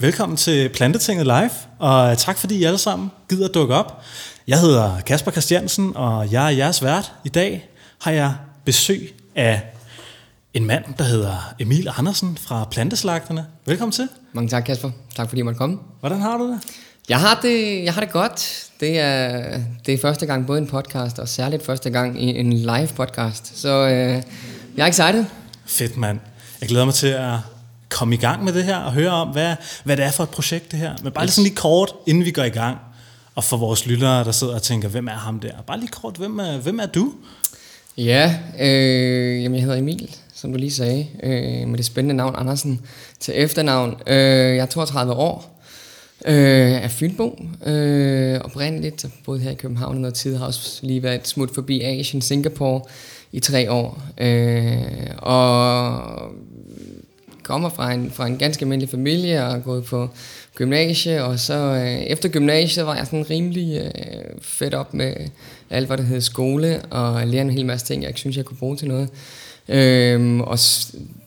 Velkommen til Plantetinget Live, og tak fordi I alle sammen gider dukke op. Jeg hedder Kasper Christiansen, og jeg er jeres vært. I dag har jeg besøg af en mand, der hedder Emil Andersen fra Planteslagterne. Velkommen til. Mange tak, Kasper. Tak fordi I måtte komme. Hvordan har du det? Jeg har det, jeg har det godt. Det er, det er første gang både en podcast, og særligt første gang i en live podcast. Så øh, jeg er excited. Fedt, mand. Jeg glæder mig til at komme i gang med det her og høre om, hvad, hvad det er for et projekt det her. Men bare yes. lige sådan lige kort, inden vi går i gang. Og for vores lyttere, der sidder og tænker, hvem er ham der? Bare lige kort, hvem er, hvem er du? Ja, øh, jamen jeg hedder Emil, som du lige sagde, øh, med det spændende navn Andersen til efternavn. Øh, jeg er 32 år, øh, er Fynbo, øh, oprindeligt, boet her i København og noget tid, har også lige været smut forbi Asien, Singapore i tre år. Øh, og kommer fra en, fra en ganske almindelig familie og er gået på gymnasie, og så øh, efter gymnasiet var jeg sådan rimelig øh, fedt op med alt, hvad der hed skole, og lære en hel masse ting, jeg ikke synes, jeg kunne bruge til noget. Øh, og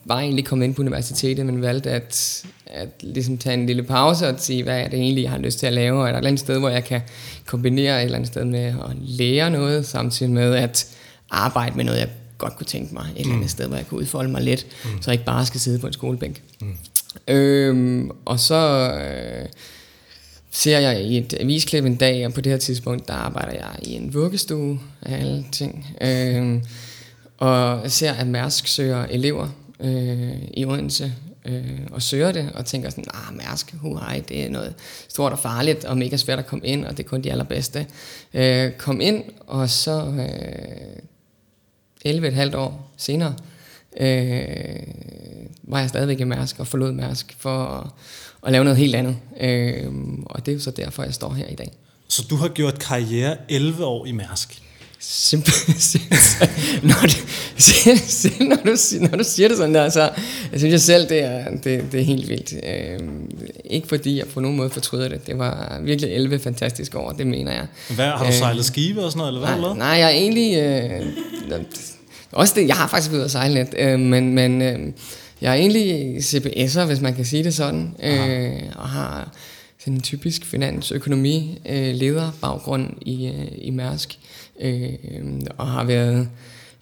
var egentlig kommet ind på universitetet, men valgte at, at ligesom tage en lille pause og sige, hvad er det egentlig, jeg har lyst til at lave, og er der et eller andet sted, hvor jeg kan kombinere et eller andet sted med at lære noget, samtidig med at arbejde med noget, jeg godt kunne tænke mig, et eller andet mm. sted, hvor jeg kunne udfolde mig lidt, mm. så jeg ikke bare skal sidde på en skolebænk. Mm. Øhm, og så øh, ser jeg i et avisklip en dag, og på det her tidspunkt, der arbejder jeg i en vuggestue af alle ting. Øhm, og ser, at Mærsk søger elever øh, i Odense, øh, og søger det, og tænker sådan, ah, Mærsk, huhej, det er noget stort og farligt, og mega svært at komme ind, og det er kun de allerbedste. Øh, kom ind, og så øh, 11,5 år senere, øh, var jeg stadigvæk i Mærsk, og forlod Mærsk for at, at lave noget helt andet. Øh, og det er jo så derfor, jeg står her i dag. Så du har gjort karriere 11 år i Mærsk? Når, du, når, du, når du siger det sådan der, så jeg synes jeg selv, det er, det, det er helt vildt. Øh, ikke fordi jeg på nogen måde fortryder det. Det var virkelig 11 fantastiske år, det mener jeg. Hvad, har du øh, sejlet skibe og sådan noget, eller hvad? Nej, eller? nej jeg er egentlig... Øh, også det, jeg har faktisk været ude at sejle lidt, øh, men, men øh, jeg er egentlig CBS'er, hvis man kan sige det sådan, øh, og har sådan en typisk finansøkonomi øh, leder baggrund i, øh, i Mærsk øh, og har været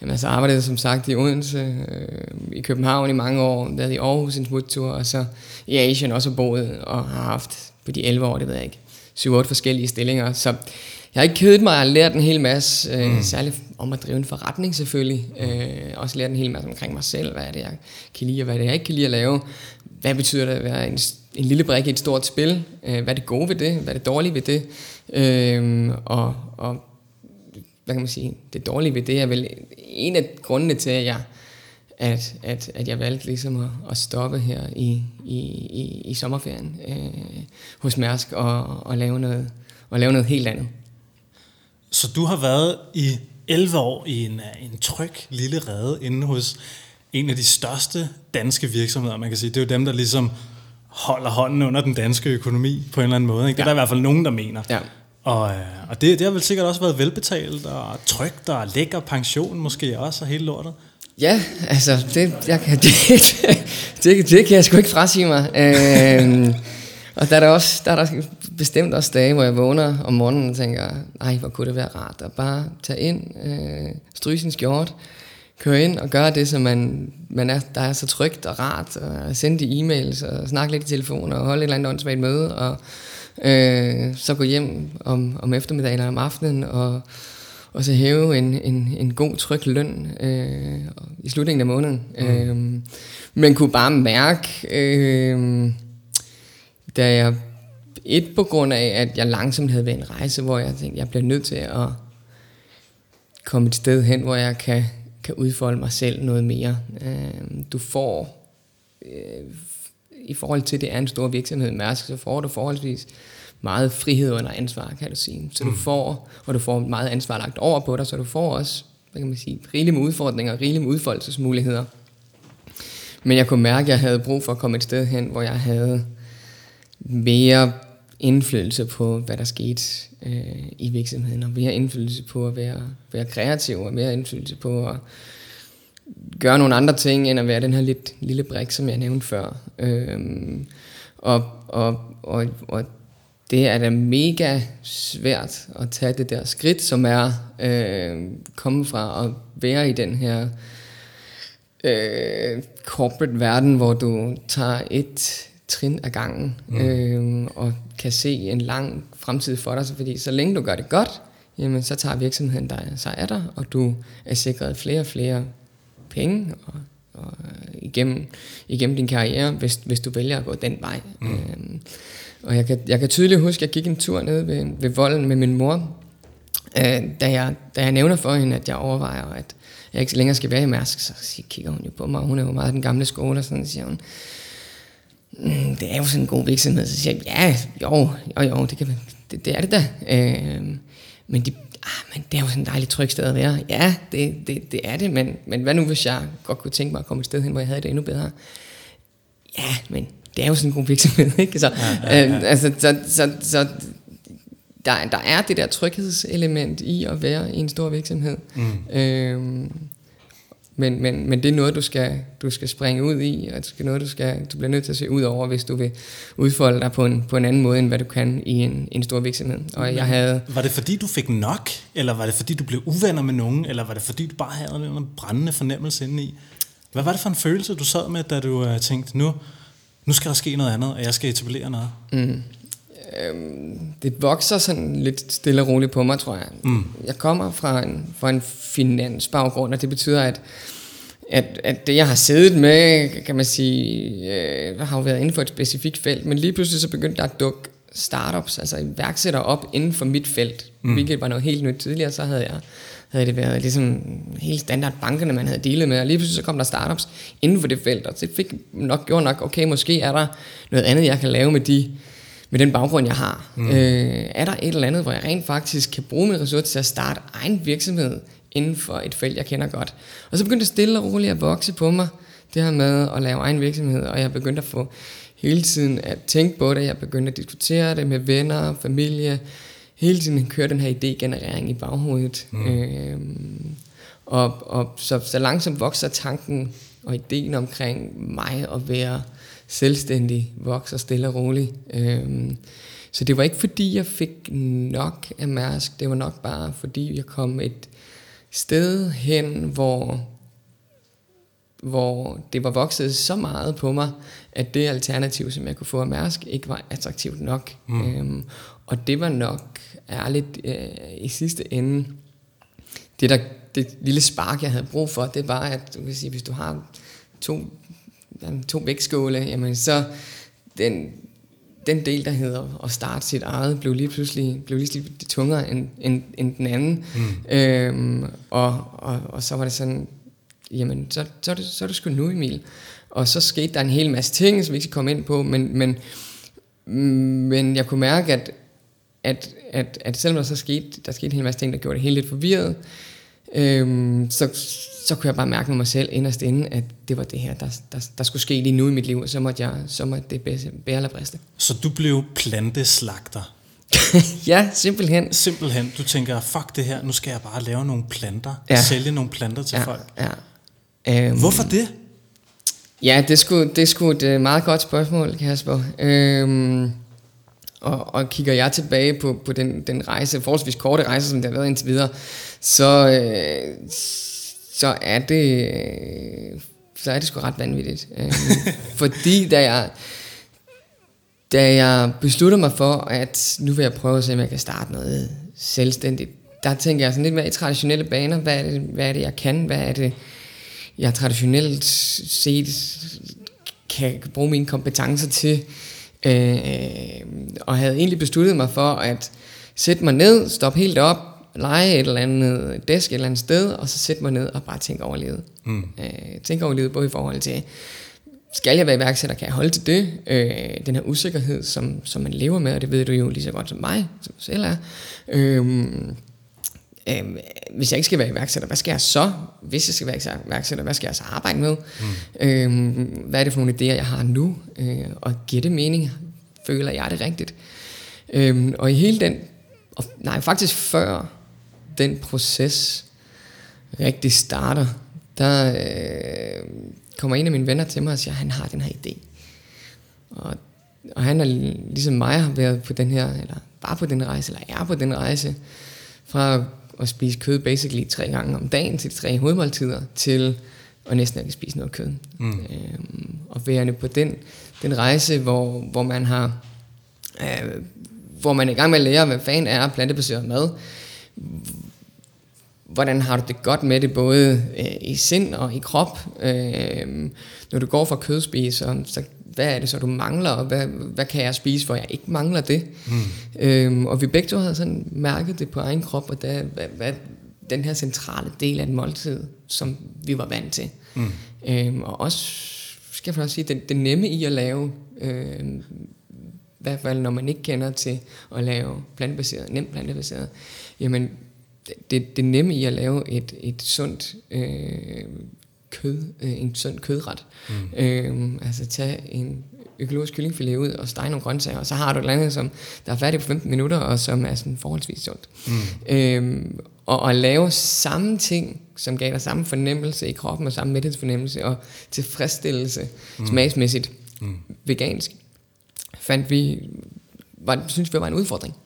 Jamen, altså arbejdet som sagt i Odense, øh, i København i mange år, været i Aarhus en smuttur, og så i Asien også boet, og har haft på de 11 år, det ved jeg ikke, 7-8 forskellige stillinger. Så jeg har ikke kedet mig, jeg har lært en hel masse, øh, mm. særligt om at drive en forretning selvfølgelig. Øh, også lært en hel masse omkring mig selv, hvad er det, jeg kan lide, og hvad er det, jeg ikke kan lide at lave. Hvad betyder det at være en, en lille brik i et stort spil? Øh, hvad er det gode ved det? Hvad er det dårlige ved det? Øh, og, og hvad kan man sige, det dårlige ved det er vel en af grundene til, at jeg, at, at, at jeg valgte ligesom at, at stoppe her i, i, i, i sommerferien øh, hos Mærsk og, og, lave noget, og lave noget helt andet. Så du har været i 11 år i en, en tryg lille rede inde hos en af de største danske virksomheder, man kan sige. Det er jo dem, der ligesom holder hånden under den danske økonomi på en eller anden måde. Ikke? Det ja. er der i hvert fald nogen, der mener. Ja. Og, øh, og det, det har vel sikkert også været velbetalt og trygt og lækker pension måske også og hele lortet. Ja, altså det, jeg kan, det, det, det, det kan jeg sgu ikke frasige mig. Øhm, og der er der, også, der er der bestemt også dage, hvor jeg vågner om morgenen og tænker, ej, hvor kunne det være rart at bare tage ind, øh, stryge sin skjort, køre ind og gøre det, som man, man er, der er så trygt og rart, og sende de e-mails og snakke lidt i telefon og holde et eller andet åndssvagt møde, og øh, så gå hjem om, om eftermiddagen eller om aftenen, og, og så hæve en, en, en god, tryg løn øh, i slutningen af måneden. Mm. Øh, men kunne bare mærke, øh, da jeg et på grund af, at jeg langsomt havde været en rejse, hvor jeg tænkte, jeg bliver nødt til at komme et sted hen, hvor jeg kan, kan udfolde mig selv noget mere. Øh, du får, øh, i forhold til, at det er en stor virksomhed, Mærsk, så får du forholdsvis meget frihed under ansvar, kan du sige. Så du mm. får, og du får meget ansvar lagt over på dig, så du får også, hvad kan man sige, rigeligt med udfordringer, rigeligt med udfoldelsesmuligheder. Men jeg kunne mærke, at jeg havde brug for at komme et sted hen, hvor jeg havde mere indflydelse på, hvad der skete øh, i virksomheden, og mere indflydelse på at være, være kreativ, og mere indflydelse på at gøre nogle andre ting, end at være den her lidt, lille brik, som jeg nævnte før. Øhm, Og, og, og, og det er da mega svært at tage det der skridt, som er øh, komme fra at være i den her øh, corporate verden, hvor du tager et trin ad gangen mm. øh, og kan se en lang fremtid for dig. Fordi så længe du gør det godt, jamen så tager virksomheden dig sig af dig, og du er sikret flere og flere penge og, og igennem, igennem din karriere, hvis, hvis du vælger at gå den vej. Mm. Øh, og jeg kan, jeg kan tydeligt huske, at jeg gik en tur ned ved, ved volden med min mor, øh, da, jeg, da jeg nævner for hende, at jeg overvejer, at jeg ikke længere skal være i Mærsk, så kigger hun jo på mig, hun er jo meget den gamle skole, og sådan siger hun, mm, det er jo sådan en god virksomhed. Så siger jeg, ja, jo, jo, jo det, kan, det, det er det da. Øh, men, de, ah, men det er jo sådan et dejligt trygt sted at være. Ja, det, det, det er det, men, men hvad nu, hvis jeg godt kunne tænke mig at komme et sted hen, hvor jeg havde det endnu bedre? Ja, men det er jo sådan en god virksomhed, ikke? Så, ja, ja, ja. Øh, altså, så, så, så der, der er det der tryghedselement i at være i en stor virksomhed. Mm. Øhm, men, men, men det er noget, du skal, du skal springe ud i, og det er noget, du, skal, du bliver nødt til at se ud over, hvis du vil udfolde dig på en, på en anden måde, end hvad du kan i en, en stor virksomhed. Og jeg havde... Var det fordi, du fik nok, eller var det fordi, du blev uvenner med nogen, eller var det fordi, du bare havde en brændende fornemmelse inde i? Hvad var det for en følelse, du sad med, da du uh, tænkte, nu, nu skal der ske noget andet, og jeg skal etablere noget? Mm. Øhm, det vokser sådan lidt stille og roligt på mig, tror jeg. Mm. Jeg kommer fra en, fra en finansbaggrund, og det betyder, at, at, at det, jeg har siddet med, kan man sige, øh, har jo været inden for et specifikt felt, men lige pludselig så begyndte der at dukke startups, altså iværksættere op inden for mit felt, mm. hvilket var noget helt nyt. Tidligere så havde jeg havde det været ligesom helt standard bankerne, man havde delet med, og lige pludselig så kom der startups inden for det felt, og det fik nok, gjort nok, okay, måske er der noget andet, jeg kan lave med de med den baggrund, jeg har. Mm. Øh, er der et eller andet, hvor jeg rent faktisk kan bruge mine ressourcer til at starte egen virksomhed inden for et felt, jeg kender godt. Og så begyndte det stille og roligt at vokse på mig, det her med at lave egen virksomhed, og jeg begyndte at få hele tiden at tænke på det, jeg begyndte at diskutere det med venner, familie, hele tiden køre den her idégenerering i baghovedet. Mm. Øhm, og, og så, så langsomt vokser tanken og ideen omkring mig at være selvstændig, vokser stille og roligt. Øhm, så det var ikke fordi, jeg fik nok af Mærsk, det var nok bare fordi, jeg kom et sted hen, hvor, hvor det var vokset så meget på mig, at det alternativ, som jeg kunne få af Mærsk, ikke var attraktivt nok. Mm. Øhm, og det var nok ærligt øh, i sidste ende, det der det lille spark, jeg havde brug for, det var, at du kan sige, hvis du har to, to vægtskåle, jamen så den, den del, der hedder at starte sit eget, blev lige pludselig, blev lige pludselig tungere end, end, end den anden. Mm. Øhm, og, og, og så var det sådan, jamen, så, så, er det, så er det sgu nu, Emil. Og så skete der en hel masse ting, som vi ikke skal komme ind på, men, men, men jeg kunne mærke, at, at, at, at selvom der så skete, der skete en hel masse ting, der gjorde det helt lidt forvirret, øhm, så, så kunne jeg bare mærke med mig selv inderst inde, at det var det her, der, der, der skulle ske lige nu i mit liv, og så måtte, jeg, så måtte det bære eller briste. Så du blev planteslagter? ja, simpelthen. Simpelthen. Du tænker, fuck det her, nu skal jeg bare lave nogle planter, ja. sælge nogle planter til ja, folk. Ja. Øhm, Hvorfor det? Ja, det skulle, det skulle et meget godt spørgsmål, Kasper. Øhm, og, og kigger jeg tilbage på, på den, den rejse, forholdsvis korte rejse, som det har været indtil videre, så, øh, så er det så er det sgu ret vanvittigt. Øh, fordi da jeg, da jeg besluttede mig for, at nu vil jeg prøve at se, om jeg kan starte noget selvstændigt, der tænker jeg sådan lidt mere i traditionelle baner. Hvad er det, hvad er det jeg kan? Hvad er det, jeg traditionelt set kan bruge mine kompetencer til? Øh, og havde egentlig besluttet mig for at sætte mig ned, stoppe helt op, lege et eller andet desk et eller andet sted, og så sætte mig ned og bare tænke over livet. Mm. Øh, tænke over livet både i forhold til, skal jeg være iværksætter, kan jeg holde til det? Øh, den her usikkerhed, som, som man lever med, og det ved du jo lige så godt som mig, som du selv er. Øh, øh, hvis jeg ikke skal være iværksætter, hvad skal jeg så? Hvis jeg skal være iværksætter, hvad skal jeg så arbejde med? Mm. Øh, hvad er det for nogle idéer, jeg har nu? Øh, og giver det mening? Føler jeg det rigtigt? Øh, og i hele den, og, nej faktisk før den proces rigtig starter, der øh, kommer en af mine venner til mig og siger, han har den her idé. Og og han er ligesom mig har været på den her, eller var på den rejse, eller er på den rejse, fra at spise kød basically tre gange om dagen til de tre hovedmåltider, til at næsten ikke spise noget kød. Mm. Øhm, og værende på den, den rejse, hvor, hvor man har øh, hvor man er i gang med at lære, hvad fanden er plantebaseret mad. Hvordan har du det godt med det, både øh, i sind og i krop? Øh, når du går fra kødspiser, så hvad er det så, du mangler, og hvad, hvad kan jeg spise, for jeg ikke mangler det? Mm. Øhm, og vi begge to havde sådan mærket det på egen krop, og der, hvad, hvad, den her centrale del af en måltid, som vi var vant til. Mm. Øhm, og også, skal jeg også sige, det, det nemme i at lave, øh, i hvert fald når man ikke kender til at lave plantebaseret, nemt plantebaseret, jamen det, det nemme i at lave et, et sundt øh, kød, øh, en sund kødret. Mm. Øh, altså tage en økologisk kyllingfilet ud og stege nogle grøntsager, og så har du et eller andet, som der er færdigt på 15 minutter, og som er sådan forholdsvis sundt. Mm. Øh, og at lave samme ting, som gav dig samme fornemmelse i kroppen, og samme mæthedsfornemmelse, og tilfredsstillelse mm. smagsmæssigt, mm. vegansk, fandt vi, var, synes vi var en udfordring.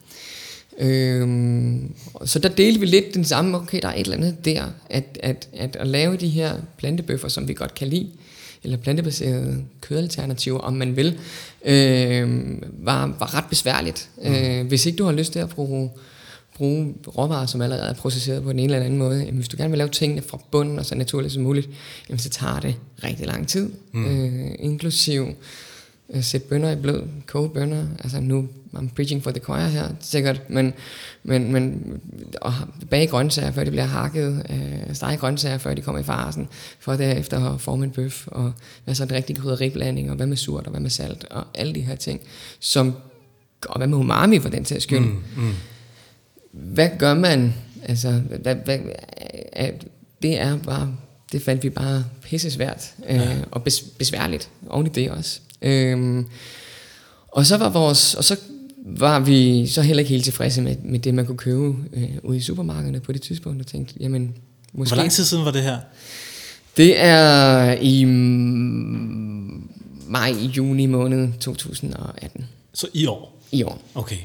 Øhm, så der delte vi lidt den samme, okay, der er et eller andet der, at, at, at, at lave de her plantebøffer, som vi godt kan lide, eller plantebaserede kødalternativer, om man vil, øh, var, var ret besværligt. Mm. Øh, hvis ikke du har lyst til at bruge, bruge råvarer, som allerede er processeret på den ene eller anden måde, jamen, hvis du gerne vil lave tingene fra bunden og så naturligt som muligt, jamen, så tager det rigtig lang tid, mm. øh, inklusiv øh, sætte bønder i blød, koge bønder. Altså nu, I'm preaching for the choir her, sikkert, men, men, men og bage grøntsager, før de bliver hakket, øh, stege grøntsager, før de kommer i farsen, for derefter at forme en bøf, og hvad så en rigtig krydderiblanding, og hvad med surt, og hvad med salt, og alle de her ting, som, og hvad med umami for den sags skyld. Mm, mm. Hvad gør man? Altså, hvad, hvad, det er bare, det fandt vi bare pisse svært, øh, ja. og bes, besværligt oven i det også. Øhm, og så var vores, og så var vi så heller ikke helt tilfredse med, med det, man kunne købe øh, ude i supermarkederne på det tidspunkt, og tænkte, jamen, måske... Hvor lang tid siden var det her? Det er i maj, juni måned 2018. Så i år? I år. Okay.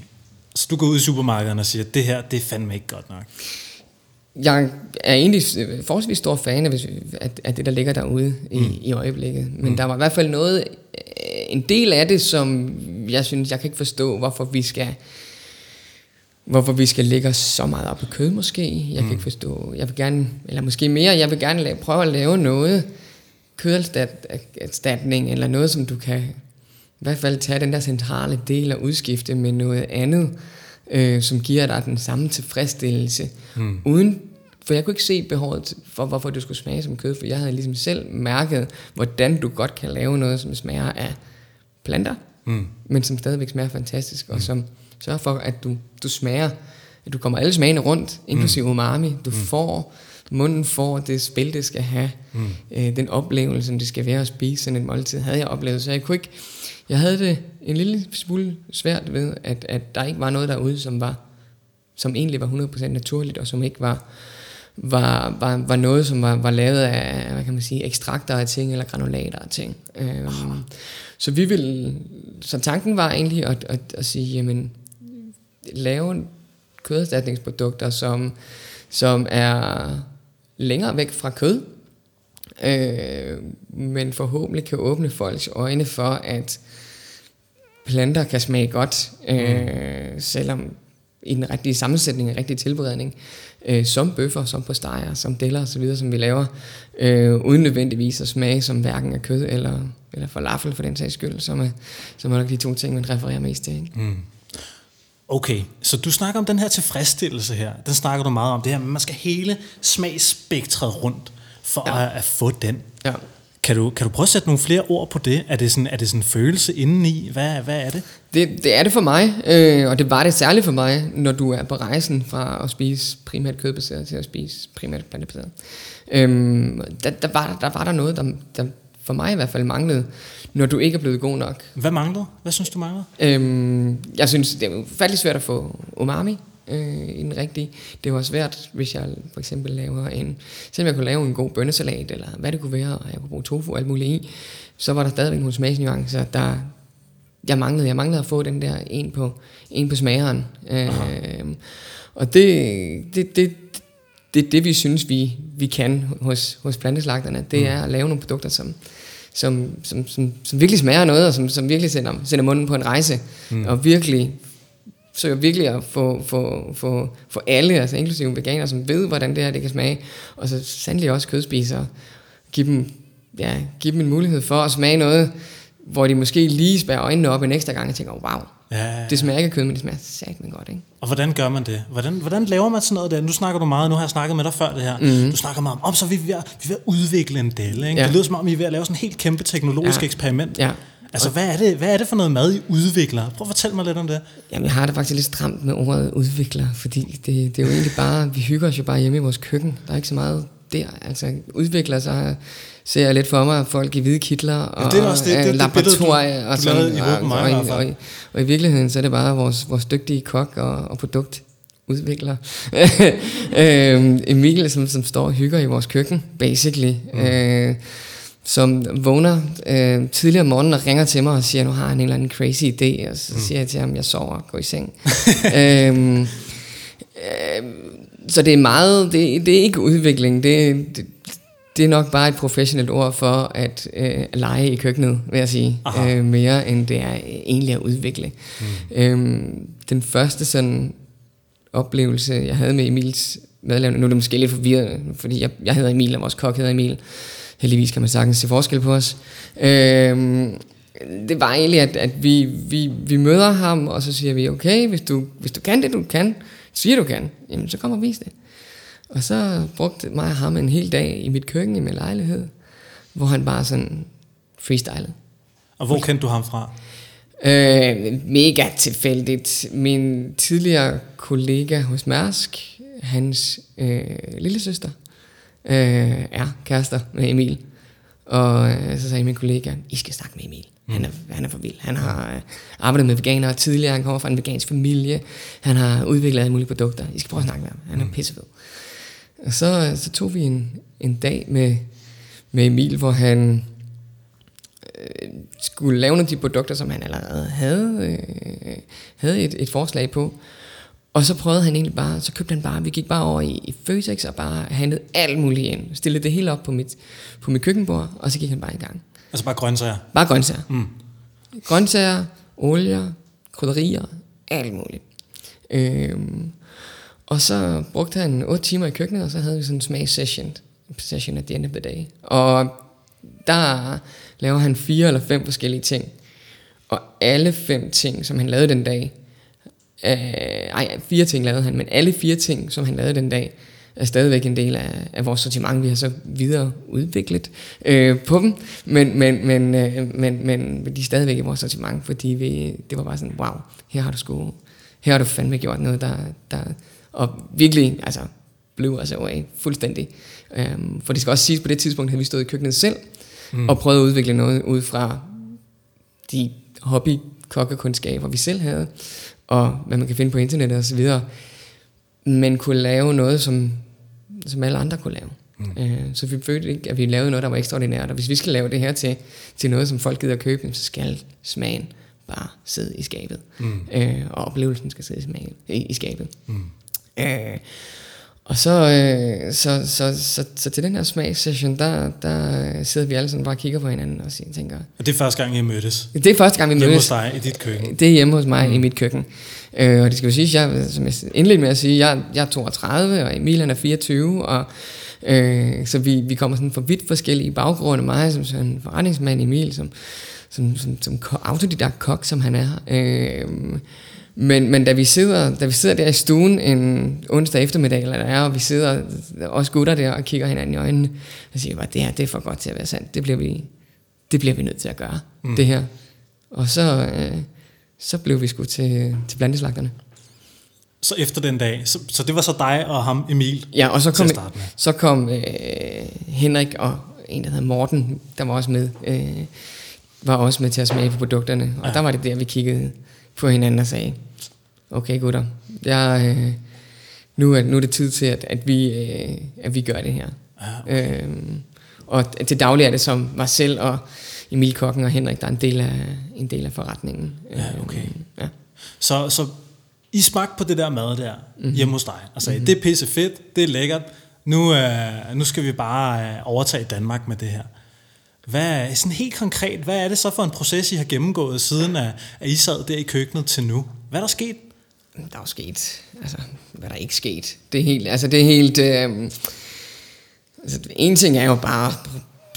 Så du går ud i supermarkederne og siger, det her, det er fandme ikke godt nok jeg er egentlig forholdsvis stor fan af, af det, der ligger derude i, mm. i øjeblikket. Men mm. der var i hvert fald noget, en del af det, som jeg synes, jeg kan ikke forstå, hvorfor vi skal hvorfor vi skal lægge os så meget op på kød måske. Jeg mm. kan ikke forstå, jeg vil gerne, eller måske mere, jeg vil gerne lave, prøve at lave noget køderstatning, eller noget, som du kan i hvert fald tage den der centrale del og udskifte med noget andet, øh, som giver dig den samme tilfredsstillelse, mm. uden for jeg kunne ikke se behovet for, hvorfor du skulle smage som kød, for jeg havde ligesom selv mærket, hvordan du godt kan lave noget, som smager af planter, mm. men som stadigvæk smager fantastisk, mm. og som sørger for, at du, du smager, at du kommer alle smagene rundt, inklusive mm. umami. Du mm. får, munden får det spil, det skal have, mm. øh, den oplevelse, som det skal være at spise sådan et måltid, havde jeg oplevet, så jeg kunne ikke, jeg havde det en lille smule svært ved, at, at der ikke var noget derude, som var som egentlig var 100% naturligt, og som ikke var var, var, var noget, som var, var lavet af, hvad kan man sige, ekstrakter af ting, eller granulater af ting. Øhm, oh. Så vi vil, så tanken var egentlig at, at, at sige, jamen, lave køderstatningsprodukter, som, som er længere væk fra kød, øh, men forhåbentlig kan åbne folks øjne for, at planter kan smage godt, øh, mm. selvom i den rigtige sammensætning, en rigtig tilberedning, øh, som bøffer, som på steger, som deller osv., som vi laver, øh, uden nødvendigvis at smage som hverken af kød eller, eller falafel for den sags skyld, som er, som er nok de to ting, man refererer mest til. Ikke? Mm. Okay, så du snakker om den her tilfredsstillelse her, den snakker du meget om, det her, man skal hele smagsspektret rundt, for ja. at, at få den. Ja. Kan du, kan du prøve at sætte nogle flere ord på det? Er det sådan, er det sådan en følelse indeni? Hvad, hvad er det? Det? Det er det for mig, øh, og det var det særligt for mig, når du er på rejsen fra at spise primært kødbaseret til at spise primært plantebaseret. Øh, der, der, var, der var der noget, der, der for mig i hvert fald manglede, når du ikke er blevet god nok. Hvad manglede? Hvad synes du manglede? Øh, jeg synes, det er ufattelig svært at få umami øh, i den rigtige. Det var svært, hvis jeg for eksempel laver en, selvom jeg kunne lave en god bønnesalat, eller hvad det kunne være, og jeg kunne bruge tofu og alt muligt i, så var der stadigvæk nogle smagsnuancer, der, jeg manglede. Jeg manglede at få den der en på, en på smageren. Øh, og det, det, det, det det, vi synes, vi, vi kan hos, hos planteslagterne. Det er at lave nogle produkter, som, som, som, som, som virkelig smager noget, og som, som virkelig sender, sender munden på en rejse, mm. og virkelig søger virkelig at få, få, få, få alle, altså inklusive veganere, som ved, hvordan det her det kan smage, og så sandelig også kødspisere, give dem, ja, give dem en mulighed for at smage noget, hvor de måske lige spærer øjnene op en ekstra gang og tænker, wow, Ja, det smager ikke af kød, men det smager satme godt, ikke? Og hvordan gør man det? Hvordan, hvordan laver man sådan noget der? Nu snakker du meget, nu har jeg snakket med dig før det her. Mm. Du snakker meget om, om så er vi ved at, vi er ved at udvikle en del. Ikke? Ja. Det lyder som om, I er ved at lave sådan et helt kæmpe teknologisk Ja. eksperiment. Ja. Altså, hvad er, det, hvad er det for noget mad, I udvikler? Prøv at fortælle mig lidt om det. Jamen, jeg har det faktisk lidt stramt med ordet udvikler, fordi det, det er jo egentlig bare, vi hygger os jo bare hjemme i vores køkken. Der er ikke så meget der. Altså, udvikler så ser jeg lidt for mig folk i hvide kitler og det er også det- øh, det- det billede, du- laboratorier og du sådan. mig og, i og, og, i virkeligheden, så er det bare vores, vores dygtige kok og, og produkt udvikler. øhm, Emil, som, som står og hygger i vores køkken, basically. Mm. Øh, som vågner øh, tidligere om morgenen og ringer til mig og siger, nu har han en eller anden crazy idé, og så mm. siger jeg til ham, jeg sover, gå i seng. øhm, øh, så det er meget, det, det er ikke udvikling, det, det, det er nok bare et professionelt ord for at øh, lege i køkkenet, vil jeg sige, Aha. øh, mere end det er egentlig at udvikle. Mm. Øhm, den første sådan oplevelse, jeg havde med Emils madlavning, nu er det måske lidt forvirret, fordi jeg, jeg hedder Emil, og vores kok hedder Emil. Heldigvis kan man sagtens se forskel på os. Øhm, det var egentlig, at, at vi, vi, vi møder ham, og så siger vi, okay, hvis du, hvis du kan det, du kan, siger du kan, jamen så kom og vis det. Og så brugte mig og ham en hel dag i mit køkken i min lejlighed, hvor han bare sådan freestylede. Og hvor kendte du ham fra? Øh, mega tilfældigt. Min tidligere kollega hos Mærsk, hans øh, lille søster, øh, er kærester med Emil. Og øh, så sagde min kollega, I skal snakke med Emil. Han er, han er for vild. Han har øh, arbejdet med veganere tidligere. Han kommer fra en vegansk familie. Han har udviklet alle mulige produkter. I skal prøve at snakke med ham. Han er pissefed. Og så, så tog vi en, en dag med, med Emil, hvor han øh, skulle lave nogle af de produkter, som han allerede havde, øh, havde et, et forslag på. Og så prøvede han egentlig bare, så købte han bare, vi gik bare over i, i Føtex og bare handlede alt muligt ind. Stillede det hele op på mit, på mit køkkenbord, og så gik han bare i gang. Altså bare grøntsager. Bare grøntsager. Mm. Grøntsager, olier, krydderier, alt muligt. Øhm, og så brugte han 8 timer i køkkenet, og så havde vi sådan en smagssession session at the end of the day. Og der laver han fire eller fem forskellige ting. Og alle fem ting, som han lavede den dag, øh, ej, fire ting lavede han, men alle fire ting, som han lavede den dag, er stadigvæk en del af, af vores sortiment. Vi har så videre udviklet øh, på dem, men, men, men, øh, men, men de er stadigvæk i vores sortiment, fordi vi, det var bare sådan, wow, her har du sgu, her har du fandme gjort noget, der, der og virkelig, altså, blev altså away fuldstændig. Um, for det skal også siges, på det tidspunkt havde vi stået i køkkenet selv, mm. og prøvet at udvikle noget ud fra de hobby kokkekundskaber, vi selv havde, og hvad man kan finde på internettet og så videre, men kunne lave noget, som, som alle andre kunne lave. Mm. Uh, så vi følte ikke, at vi lavede noget, der var ekstraordinært, og hvis vi skal lave det her til, til noget, som folk gider at købe, så skal smagen bare sidde i skabet, mm. uh, og oplevelsen skal sidde i, smagen, i, i skabet. Mm. Uh, og så, øh, så, så, så, så til den her smagssession, der, der sidder vi alle sådan bare og kigger på hinanden og siger, tænker, Og det er første gang, I mødtes. det er første gang, vi Hjemme hos dig i dit køkken. Det er hjemme hos mig mm. i mit køkken. Øh, og det skal jo siges, jeg, som jeg indledte med at sige, jeg, jeg er 32, og Emil han er 24, og øh, så vi, vi kommer sådan fra vidt forskellige baggrunde. Mig som sådan en forretningsmand, Emil som, som, som, som autodidakt kok, som han er. Øh, men, men da vi, sidder, da vi sidder der i stuen en onsdag eftermiddag, eller der er, og vi sidder også gutter der og kigger hinanden i øjnene, så siger bare, det her det er for godt til at være sandt. Det bliver vi, det bliver vi nødt til at gøre, mm. det her. Og så, øh, så blev vi sgu til, til blandeslagterne. Så efter den dag, så, så det var så dig og ham, Emil, Ja, og så til kom, så kom øh, Henrik og en, der hedder Morten, der var også med, øh, var også med til at smage på produkterne. Og ja. der var det der, vi kiggede på hinanden og sagde, okay gutter, jeg, øh, nu, er, nu er det tid til, at, at, vi, øh, at vi gør det her. Ja, Øh, og til daglig er det som mig selv og Emil Kokken og Henrik, der er en del af, en del af forretningen. Ja, okay. Øh, ja. Så, så I smagte på det der mad der mm-hmm. hjemme hos dig, og sagde, mm-hmm. det er pisse fedt, det er lækkert, nu, øh, nu skal vi bare øh, overtage Danmark med det her. Hvad, sådan helt konkret, hvad er det så for en proces, I har gennemgået, siden at, at I sad der i køkkenet til nu? Hvad er der sket? Der er jo sket, altså, hvad der er ikke sket. Det er helt, altså det er helt, øh, altså, en ting er jo bare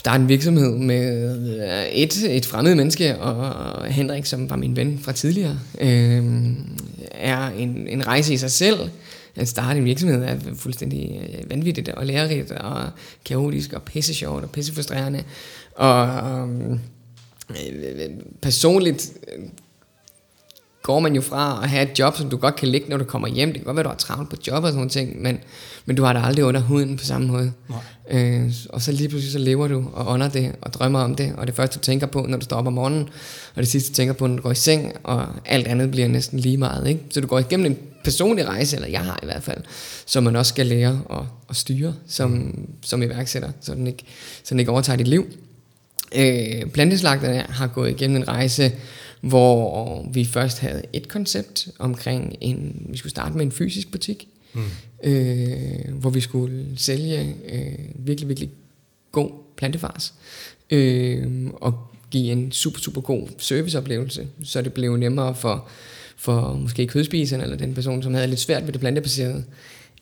starte en virksomhed med øh, et, et fremmed menneske, og Henrik, som var min ven fra tidligere, øh, er en, en rejse i sig selv. At starte en virksomhed er fuldstændig øh, vanvittigt og lærerigt og kaotisk og pisse sjovt og pisse frustrerende. Og øh, øh personligt går man jo fra at have et job, som du godt kan ligge, når du kommer hjem. Det kan godt være, du har travlt på job og sådan noget, men, men du har det aldrig under huden på samme måde. Øh, og så lige pludselig så lever du og ånder det og drømmer om det, og det første du tænker på, når du står op om morgenen, og det sidste du tænker på, når du går i seng, og alt andet bliver næsten lige meget. Ikke? Så du går igennem en personlig rejse, eller jeg har i hvert fald, som man også skal lære at, at styre som, som iværksætter, så den, ikke, så den ikke overtager dit liv. Øh, planteslagterne har gået igennem en rejse, hvor vi først havde et koncept omkring en, vi skulle starte med en fysisk butik, mm. øh, hvor vi skulle sælge øh, virkelig, virkelig god plantefars, øh, og give en super, super god serviceoplevelse, så det blev nemmere for, for måske kødspiseren eller den person, som havde lidt svært ved det plantebaserede,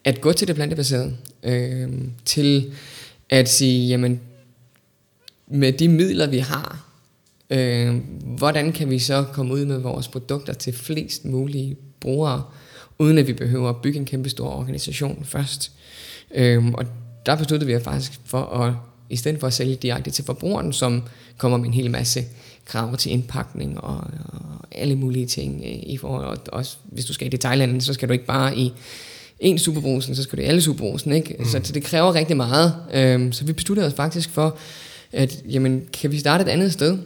at gå til det plantebaserede, øh, til at sige, jamen, med de midler, vi har, øh, hvordan kan vi så komme ud med vores produkter til flest mulige brugere, uden at vi behøver at bygge en kæmpe stor organisation først. Øh, og der besluttede vi faktisk for at, i stedet for at sælge direkte til forbrugeren, som kommer med en hel masse krav til indpakning og, og alle mulige ting. Øh, I forhold, og også hvis du skal i detaljhandlen, så skal du ikke bare i en superbrusen, så skal du i alle superbrusen. Ikke? Mm. Så, så det kræver rigtig meget. Øh, så vi besluttede os faktisk for, at jamen, kan vi starte et andet sted?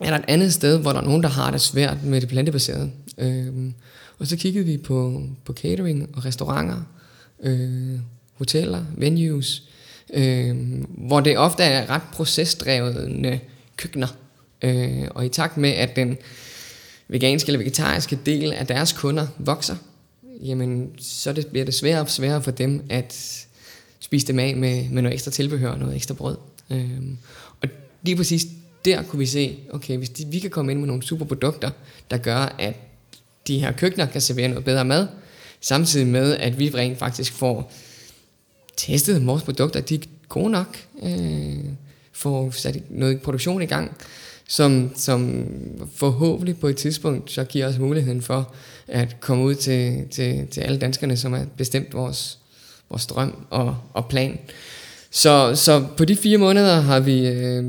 Er der et andet sted, hvor der er nogen, der har det svært med det plantebaserede? Øhm, og så kiggede vi på, på catering og restauranter, øh, hoteller, venues, øh, hvor det ofte er ret procesdrevne køkkener. Øh, og i takt med, at den veganske eller vegetariske del af deres kunder vokser, jamen, så det, bliver det sværere og sværere for dem at spise dem af med, med noget ekstra tilbehør og noget ekstra brød. Øh, og lige præcis der kunne vi se, okay, hvis de, vi kan komme ind med nogle super produkter, der gør, at de her køkkener kan servere noget bedre mad, samtidig med, at vi rent faktisk får testet vores produkter, de er gode nok, øh, får sat noget produktion i gang, som, som forhåbentlig på et tidspunkt så giver os muligheden for at komme ud til, til, til alle danskerne, som har bestemt vores, vores drøm og, og plan. Så, så på de fire måneder har vi, øh,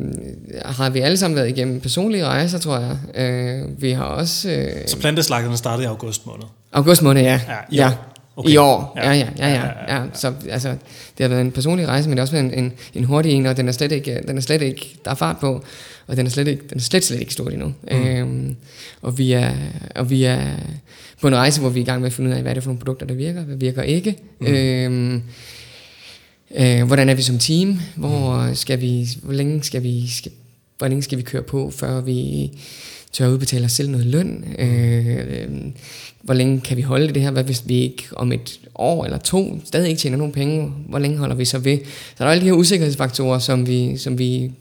har vi alle sammen været igennem personlige rejser, tror jeg. Øh, vi har også... Øh, så planteslagterne startede i august måned? August måned, ja. Ja, i år. Ja. Okay. I år, ja, ja, ja, ja, ja, ja. Så altså, det har været en personlig rejse, men det har også været en, en, en hurtig en, og den er slet ikke, den er slet ikke, der er fart på, og den er slet ikke, den er slet, slet ikke stor endnu. Mm. Øhm, og, vi er, og vi er på en rejse, hvor vi er i gang med at finde ud af, hvad er det for nogle produkter, der virker, hvad virker ikke. Mm. Øhm, Øh, hvordan er vi som team? Hvor skal vi, hvor længe skal vi, skal, hvor længe skal vi køre på, før vi tør udbetale os selv noget løn? Øh, hvor længe kan vi holde det her? Hvad hvis vi ikke om et år eller to stadig ikke tjener nogen penge? Hvor længe holder vi så ved? Så der er alle de her usikkerhedsfaktorer, som vi, som vi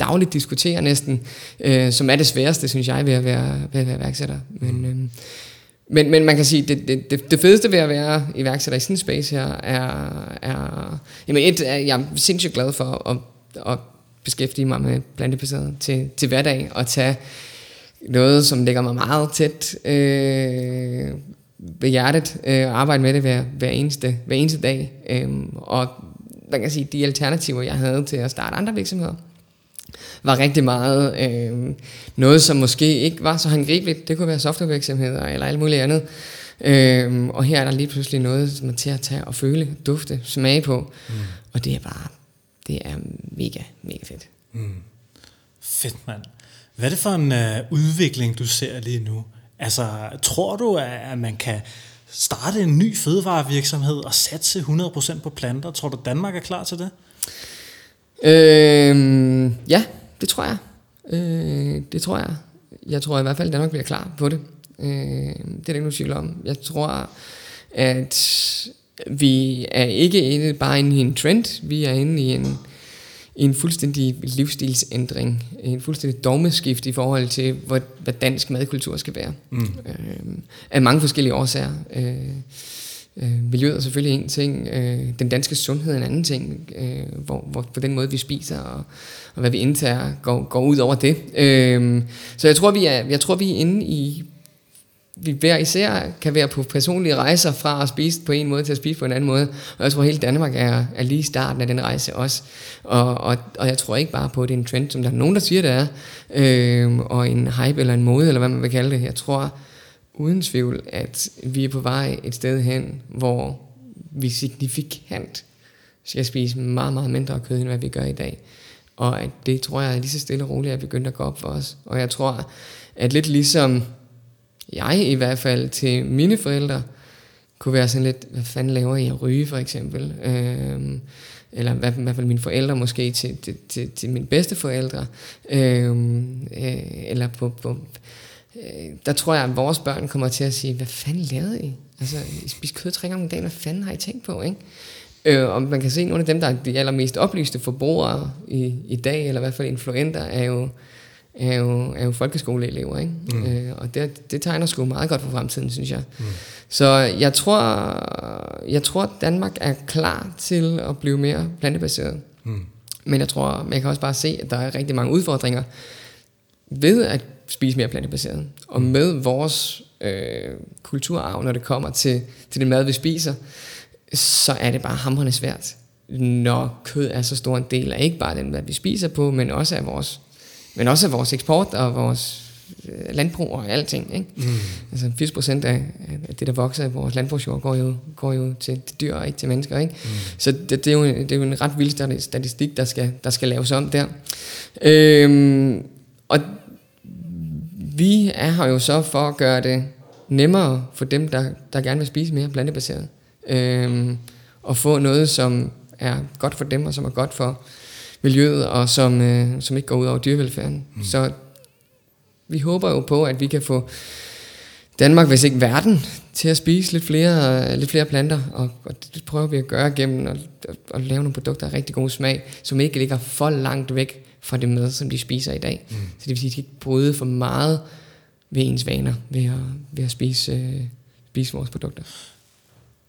dagligt diskuterer næsten, øh, som er det sværeste, synes jeg, ved at være, ved at være værksætter. Men, øh, men, men man kan sige, det, det, det, det fedeste ved at være iværksætter i sådan en space her, er, er jamen et, er, jeg er sindssygt glad for at, at beskæftige mig med plantebaseret til, til hverdag, og tage noget, som ligger mig meget tæt øh, ved hjertet, øh, og arbejde med det hver, hver, eneste, hver eneste dag. Øh, og man kan sige, de alternativer, jeg havde til at starte andre virksomheder, var rigtig meget øh, noget, som måske ikke var så håndgribeligt. Det kunne være softwarevirksomheder eller alt muligt andet. Øh, og her er der lige pludselig noget, som er til at tage og føle, dufte, smage på. Mm. Og det er bare, det er mega, mega fedt. Mm. Fedt, mand. Hvad er det for en uh, udvikling, du ser lige nu? Altså, tror du, at man kan starte en ny fødevarevirksomhed og satse 100% på planter? Tror du, Danmark er klar til det? Øh, ja, det tror jeg. Øh, det tror jeg. Jeg tror i hvert fald, at Danmark bliver klar på det. Øh, det er der ikke nogen tvivl om. Jeg tror, at vi er ikke inde, bare inde i en trend. Vi er inde i en, i en fuldstændig livsstilsændring. En fuldstændig dogmeskift i forhold til, hvad, hvad dansk madkultur skal være. Mm. Øh, af mange forskellige årsager. Øh, Øh, miljøet er selvfølgelig en ting, øh, den danske sundhed er en anden ting, øh, hvor, hvor på den måde vi spiser og, og hvad vi indtager går, går ud over det. Øh, så jeg tror vi er, jeg tror vi er inde i vi hver især kan være på personlige rejser fra at spise på en måde til at spise på en anden måde. Og jeg tror, at hele Danmark er, er lige i starten af den rejse også. Og, og, og jeg tror ikke bare på, at det er en trend, som der er nogen, der siger, det er. Øh, og en hype eller en mode, eller hvad man vil kalde det. Jeg tror, uden tvivl, at vi er på vej et sted hen, hvor vi signifikant skal spise meget, meget mindre kød, end hvad vi gør i dag. Og at det tror jeg er lige så stille og roligt er begyndt at gå op for os. Og jeg tror, at lidt ligesom jeg i hvert fald til mine forældre, kunne være sådan lidt, hvad fanden laver I at ryge for eksempel? Øhm, eller hvad, i hvert fald mine forældre måske til, til, til, til mine bedste forældre. Øhm, øh, eller på, på øh, der tror jeg, at vores børn kommer til at sige, hvad fanden lavede I? Altså, I spiser kød tre gange om dagen, hvad fanden har I tænkt på, ikke? Øh, og man kan se, at nogle af dem, der er de allermest oplyste forbrugere i, i dag, eller i hvert fald influenter, er jo, er jo, er jo folkeskoleelever, ikke? Mm. Øh, og det, det tegner sgu meget godt for fremtiden, synes jeg. Mm. Så jeg tror, jeg tror, at Danmark er klar til at blive mere plantebaseret. Mm. Men jeg tror, man kan også bare se, at der er rigtig mange udfordringer ved at spise mere plantebaseret. Og mm. med vores øh, kulturarv, når det kommer til, til det mad, vi spiser, så er det bare hamrende svært, når kød er så stor en del af ikke bare den mad, vi spiser på, men også af vores, men også af vores eksport og vores øh, landbrug og alting. Ikke? Mm. Altså 80 procent af, af det, der vokser i vores landbrugsjord, går jo, går jo til, til dyr og ikke til mennesker. Ikke? Mm. Så det, det, er jo, det er jo en ret vild statistik, der skal, der skal laves om der. Øhm, og vi er her jo så for at gøre det nemmere for dem, der, der gerne vil spise mere plantebaseret. Øhm, og få noget, som er godt for dem, og som er godt for miljøet, og som, øh, som ikke går ud over dyrevelfærden. Mm. Så vi håber jo på, at vi kan få Danmark, hvis ikke verden, til at spise lidt flere, lidt flere planter, og, og det prøver vi at gøre gennem at, at, at lave nogle produkter af rigtig god smag, som ikke ligger for langt væk fra det mad, som de spiser i dag. Mm. Så det vil sige, at de ikke bryde for meget ved ens vaner ved at, ved at spise, øh, spise vores produkter.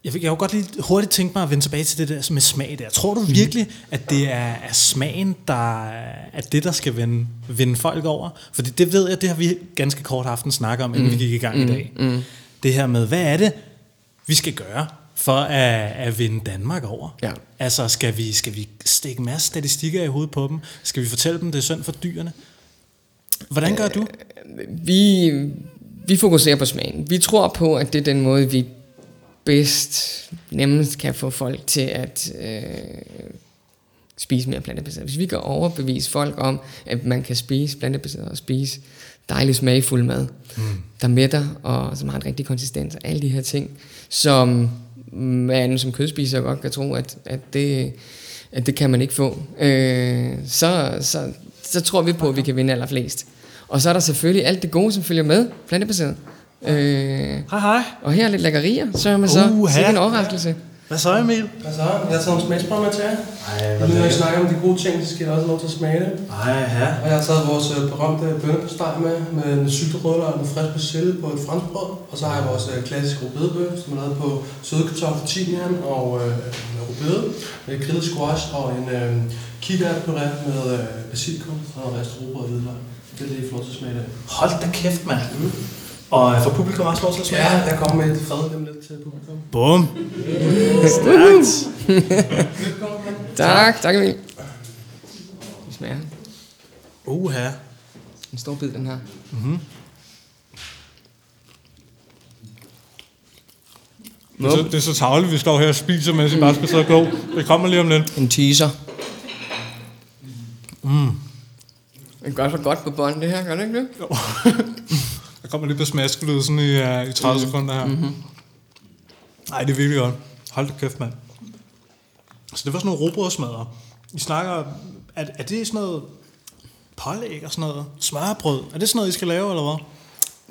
Jeg, vil, jeg vil godt lige hurtigt tænke mig at vende tilbage til det der med smag der. Tror du mm. virkelig, at det er, er smagen, der er det, der skal vende, vende folk over? Fordi det ved jeg, det har vi ganske kort aften snakket om, inden mm. vi gik i gang mm. i dag. Mm. Det her med, hvad er det, vi skal gøre for at, at vinde Danmark over. Ja. Altså, skal vi, skal vi stikke en masse statistikker i hovedet på dem? Skal vi fortælle dem, det er synd for dyrene? Hvordan gør du? Øh, vi, vi fokuserer på smagen. Vi tror på, at det er den måde, vi bedst, nemmest kan få folk til at øh, spise mere plantebaseret. Hvis vi kan overbevise folk om, at man kan spise plantebaseret og spise dejlig smagfuld mad, mm. der mætter og som har en rigtig konsistens og alle de her ting, som man som kødspiser godt kan tro, at, at, det, at det kan man ikke få, øh, så, så, så tror vi på, at vi kan vinde allerflest. Og så er der selvfølgelig alt det gode, som følger med, plantebaseret. Øh, hej hej. Og her er lidt lækkerier, så er man så uh, en overraskelse. Hvad så, Emil? Hvad så? Jeg har taget nogle smagsprøver med til jer. Ej, hvad Når vi snakker om de gode ting, så skal jeg også have lov til at smage det. Ej, ja. Og jeg har taget vores øh, berømte bønnepostej med, med en syltet rødløg og en frisk persille på et franskbrød. Og så har jeg vores øh, klassiske rubedebøf, som er lavet på søde kartoffer, timian og øh, rubede. Med grillet squash og en øh, kikærtpuré med øh, basilikum og ristet rugbrød og hvidløg. Det er det, I får til at smage det. Hold da kæft, mand. Mm. Og for publikum også lov til at smage? Ja, jeg kommer med et fad dem lidt til publikum. Bum! Stærkt! tak, tak Emil. Det smager. Uha. En stor bid, den her. Mm-hmm. Det er, så, det er så tavligt, vi står her og spiser, mens vi bare skal sidde og gå. Det kommer lige om lidt. En teaser. Mm. Det gør så godt på bånd, det her, gør det ikke det? Jo. Der kommer lige på smaskelyd sådan i, uh, i 30 mm. sekunder her. Mm-hmm. Nej, det er virkelig godt. Hold da kæft, mand. Så det var sådan nogle robrødsmadder. I snakker, er, er det sådan noget pålæg og sådan noget? Smørbrød? Er det sådan noget, I skal lave, eller hvad?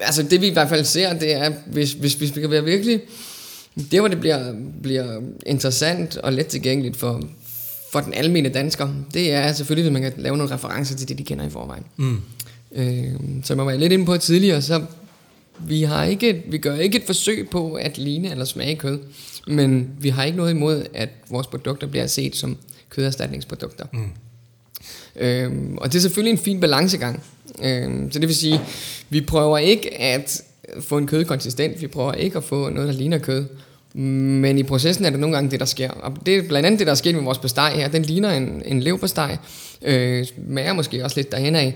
Altså det vi i hvert fald ser, det er, hvis, hvis, hvis vi kan være virkelig... Det, hvor det bliver, bliver interessant og let tilgængeligt for, for den almindelige dansker, det er selvfølgelig, hvis man kan lave nogle referencer til det, de kender i forvejen. Mm. Øh, som jeg var lidt inde på tidligere, så vi, har ikke, vi gør ikke et forsøg på at ligne eller smage kød, men vi har ikke noget imod, at vores produkter bliver set som køderstatningsprodukter. Mm. Øhm, og det er selvfølgelig en fin balancegang. Øhm, så det vil sige, vi prøver ikke at få en kødkonsistent, vi prøver ikke at få noget, der ligner kød. Men i processen er det nogle gange det, der sker. Og det er blandt andet det, der er sket med vores besteg her. Den ligner en, en leverpostej. Øh, smager måske også lidt derhen af.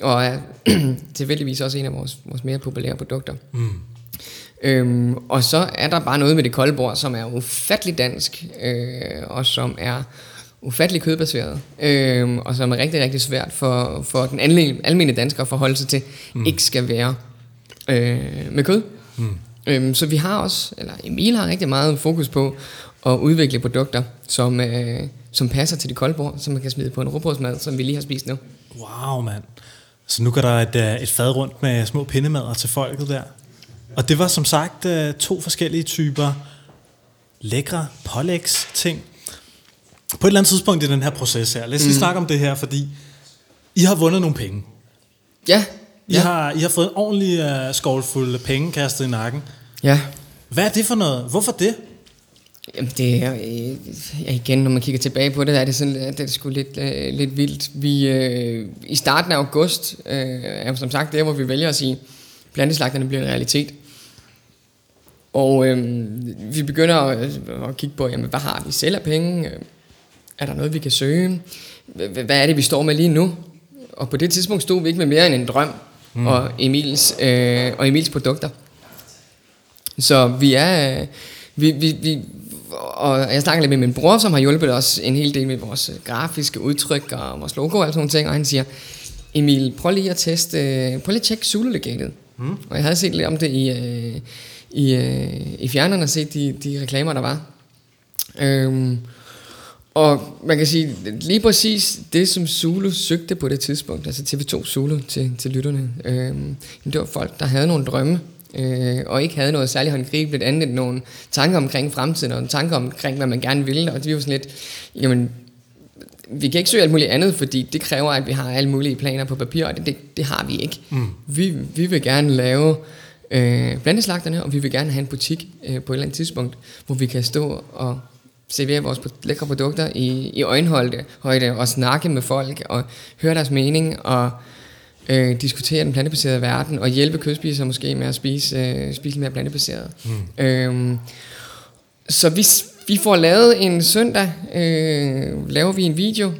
Og er tilfældigvis også en af vores, vores mere populære produkter. Mm. Øhm, og så er der bare noget med det kolde bord, som er ufattelig dansk, øh, og som er ufattelig kødbaseret, øh, og som er rigtig, rigtig svært for, for den almindelige dansker at forholde sig til, mm. ikke skal være øh, med kød. Mm. Øh, så vi har også, eller Emil har rigtig meget fokus på at udvikle produkter, som, øh, som passer til de kolde bord, som man kan smide på en råbrødsmad, som vi lige har spist nu. Wow, mand. Så nu går der et, øh, et fad rundt med små pindemader til folket der. Og det var som sagt øh, to forskellige typer lækre pålægs ting. På et eller andet tidspunkt i den her proces her, lad os lige mm. snakke om det her, fordi I har vundet nogle penge. Ja. I, ja. har, I har fået en ordentlig uh, skovlfuld penge kastet i nakken. Ja. Hvad er det for noget? Hvorfor det? Jamen det er, øh, ja, igen, når man kigger tilbage på det, er det, sådan, det er sgu lidt, uh, lidt vildt. Vi, uh, I starten af august uh, er som sagt der, hvor vi vælger at sige, planteslagterne bliver en realitet. Og øh, vi begynder at, at kigge på, jamen, hvad har vi selv af penge? Er der noget, vi kan søge? Hvad er det, vi står med lige nu? Og på det tidspunkt stod vi ikke med mere end en drøm mm. og, Emils, øh, og Emils produkter. Så vi er... Vi, vi, vi, og jeg snakker lidt med min bror, som har hjulpet os en hel del med vores grafiske udtryk og vores logo og sådan nogle ting, og han siger, Emil, prøv lige at teste, prøv lige at tjekke Zulu-legatet. Mm. Og jeg havde set lidt om det i, øh, i, øh, i fjerneren og set de, de reklamer, der var. Øhm, og man kan sige, lige præcis det, som Zulu søgte på det tidspunkt, altså TV2 Zulu til, til lytterne, øh, det var folk, der havde nogle drømme, øh, og ikke havde noget særligt håndgribeligt andet end nogle tanker omkring fremtiden, og tanker omkring, hvad man gerne ville, og det var sådan lidt, jamen, vi kan ikke søge alt muligt andet, fordi det kræver, at vi har alle mulige planer på papir, og det, det, det har vi ikke. Mm. Vi, vi vil gerne lave øh, blandeslagterne, og vi vil gerne have en butik øh, på et eller andet tidspunkt, hvor vi kan stå og servere vores lækre produkter i, i øjenhøjde højde, og snakke med folk og høre deres mening og øh, diskutere den plantebaserede verden og hjælpe kødspisere måske med at spise, øh, spise mere plantebaseret. Mm. Øhm, så vi, vi får lavet en søndag, øh, laver vi en video,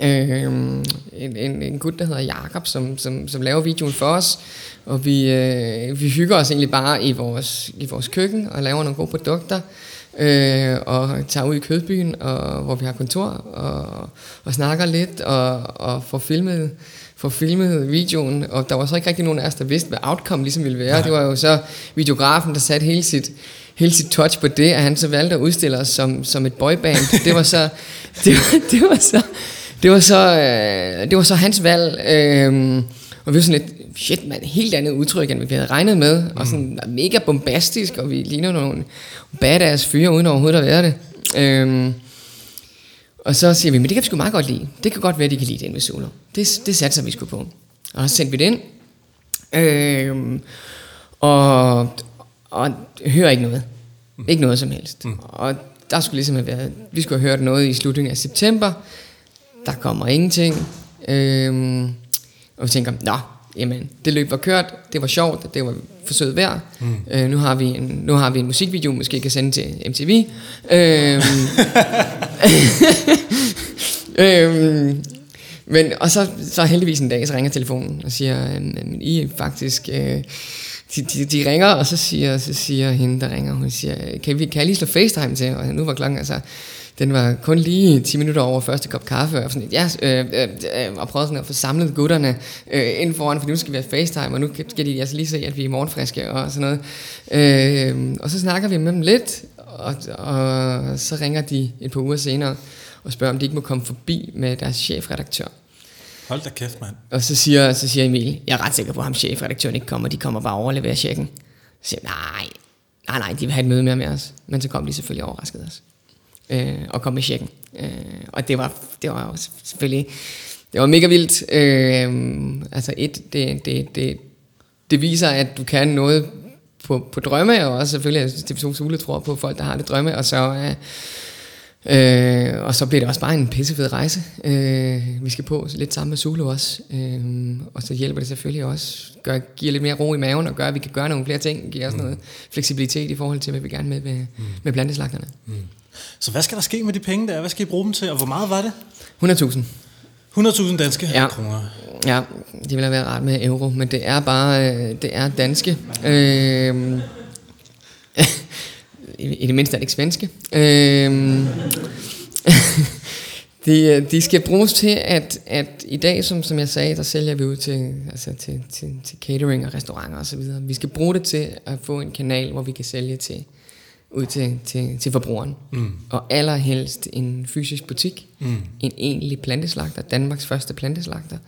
øh, en, en, en gut, der hedder Jakob, som, som, som laver videoen for os, og vi, øh, vi hygger os egentlig bare i vores, i vores køkken og laver nogle gode produkter øh, og tager ud i Kødbyen, og, hvor vi har kontor, og, og snakker lidt, og, og får filmet, får filmet videoen, og der var så ikke rigtig nogen af os, der vidste, hvad outcome ligesom ville være. Nej. Det var jo så videografen, der satte hele sit, hele sit touch på det, at han så valgte at udstille os som, som et boyband. Det var så, det var, det var så, det var så, øh, det var så hans valg. Øh, og vi var sådan lidt, shit man, helt andet udtryk, end vi havde regnet med. Mm. Og sådan mega bombastisk, og vi ligner nogle badass fyre, uden overhovedet at være det. Øhm, og så siger vi, men det kan vi sgu meget godt lide. Det kan godt være, at de kan lide det med Solo. Det, det satser vi sgu på. Og så sendte vi det ind. Øhm, og, og hører ikke noget. Mm. Ikke noget som helst. Mm. Og der skulle ligesom have været, vi skulle have hørt noget i slutningen af september. Der kommer ingenting. Øhm, og vi tænker, nå, jamen, det løb var kørt, det var sjovt, det var forsøget værd. Mm. Øh, nu, har vi en, nu har vi en musikvideo, måske kan sende til MTV. Øhm, øhm, men, og så, så heldigvis en dag, så ringer telefonen og siger, at I faktisk... Øh, de, de, de, ringer, og så siger, så siger hende, der ringer, hun siger, kan, vi, kan jeg lige slå FaceTime til? Og nu var klokken altså den var kun lige 10 minutter over første kop kaffe, og, sådan, ja, øh, øh, øh, og prøvede sådan at få samlet gutterne øh, ind foran, for nu skal vi have FaceTime, og nu skal de altså lige se, at vi er morgenfriske og sådan noget. Øh, og så snakker vi med dem lidt, og, og så ringer de et par uger senere og spørger, om de ikke må komme forbi med deres chefredaktør. Hold da kæft, mand. Og så siger, så siger Emil, jeg er ret sikker på, at ham chefredaktøren ikke kommer, de kommer bare og leverer checken. Så siger nej, nej, nej, de vil have et møde mere med os. Men så kom de selvfølgelig overrasket os. Øh, og kom med checken. Øh, og det var, det var jo selvfølgelig, det var mega vildt. Øh, altså et, det, det, det, det viser, at du kan noget på, på drømme, og også selvfølgelig, at TV2 Sule tror på folk, der har det drømme, og så... Øh, Øh, og så bliver det også bare en pissefed rejse, øh, vi skal på lidt sammen med Zulu også. Øh, og så hjælper det selvfølgelig også, gør, giver lidt mere ro i maven og gør, at vi kan gøre nogle flere ting, giver os mm. noget fleksibilitet i forhold til, hvad vi gerne med med, mm. med planteslagterne. Mm. Så hvad skal der ske med de penge der? Hvad skal I bruge dem til, og hvor meget var det? 100.000. 100.000 danske ja. kroner. Ja, det ville have været rart med euro, men det er bare, øh, det er danske. Øh, i, i det mindste er det ikke svenske. Øh, de, de skal bruges til, at, at i dag, som, som jeg sagde, der sælger vi ud til, altså til, til, til catering og restauranter osv. Vi skal bruge det til at få en kanal, hvor vi kan sælge til ud til, til, til forbrugeren. Mm. Og allerhelst en fysisk butik, mm. en egentlig planteslagter, Danmarks første planteslagter,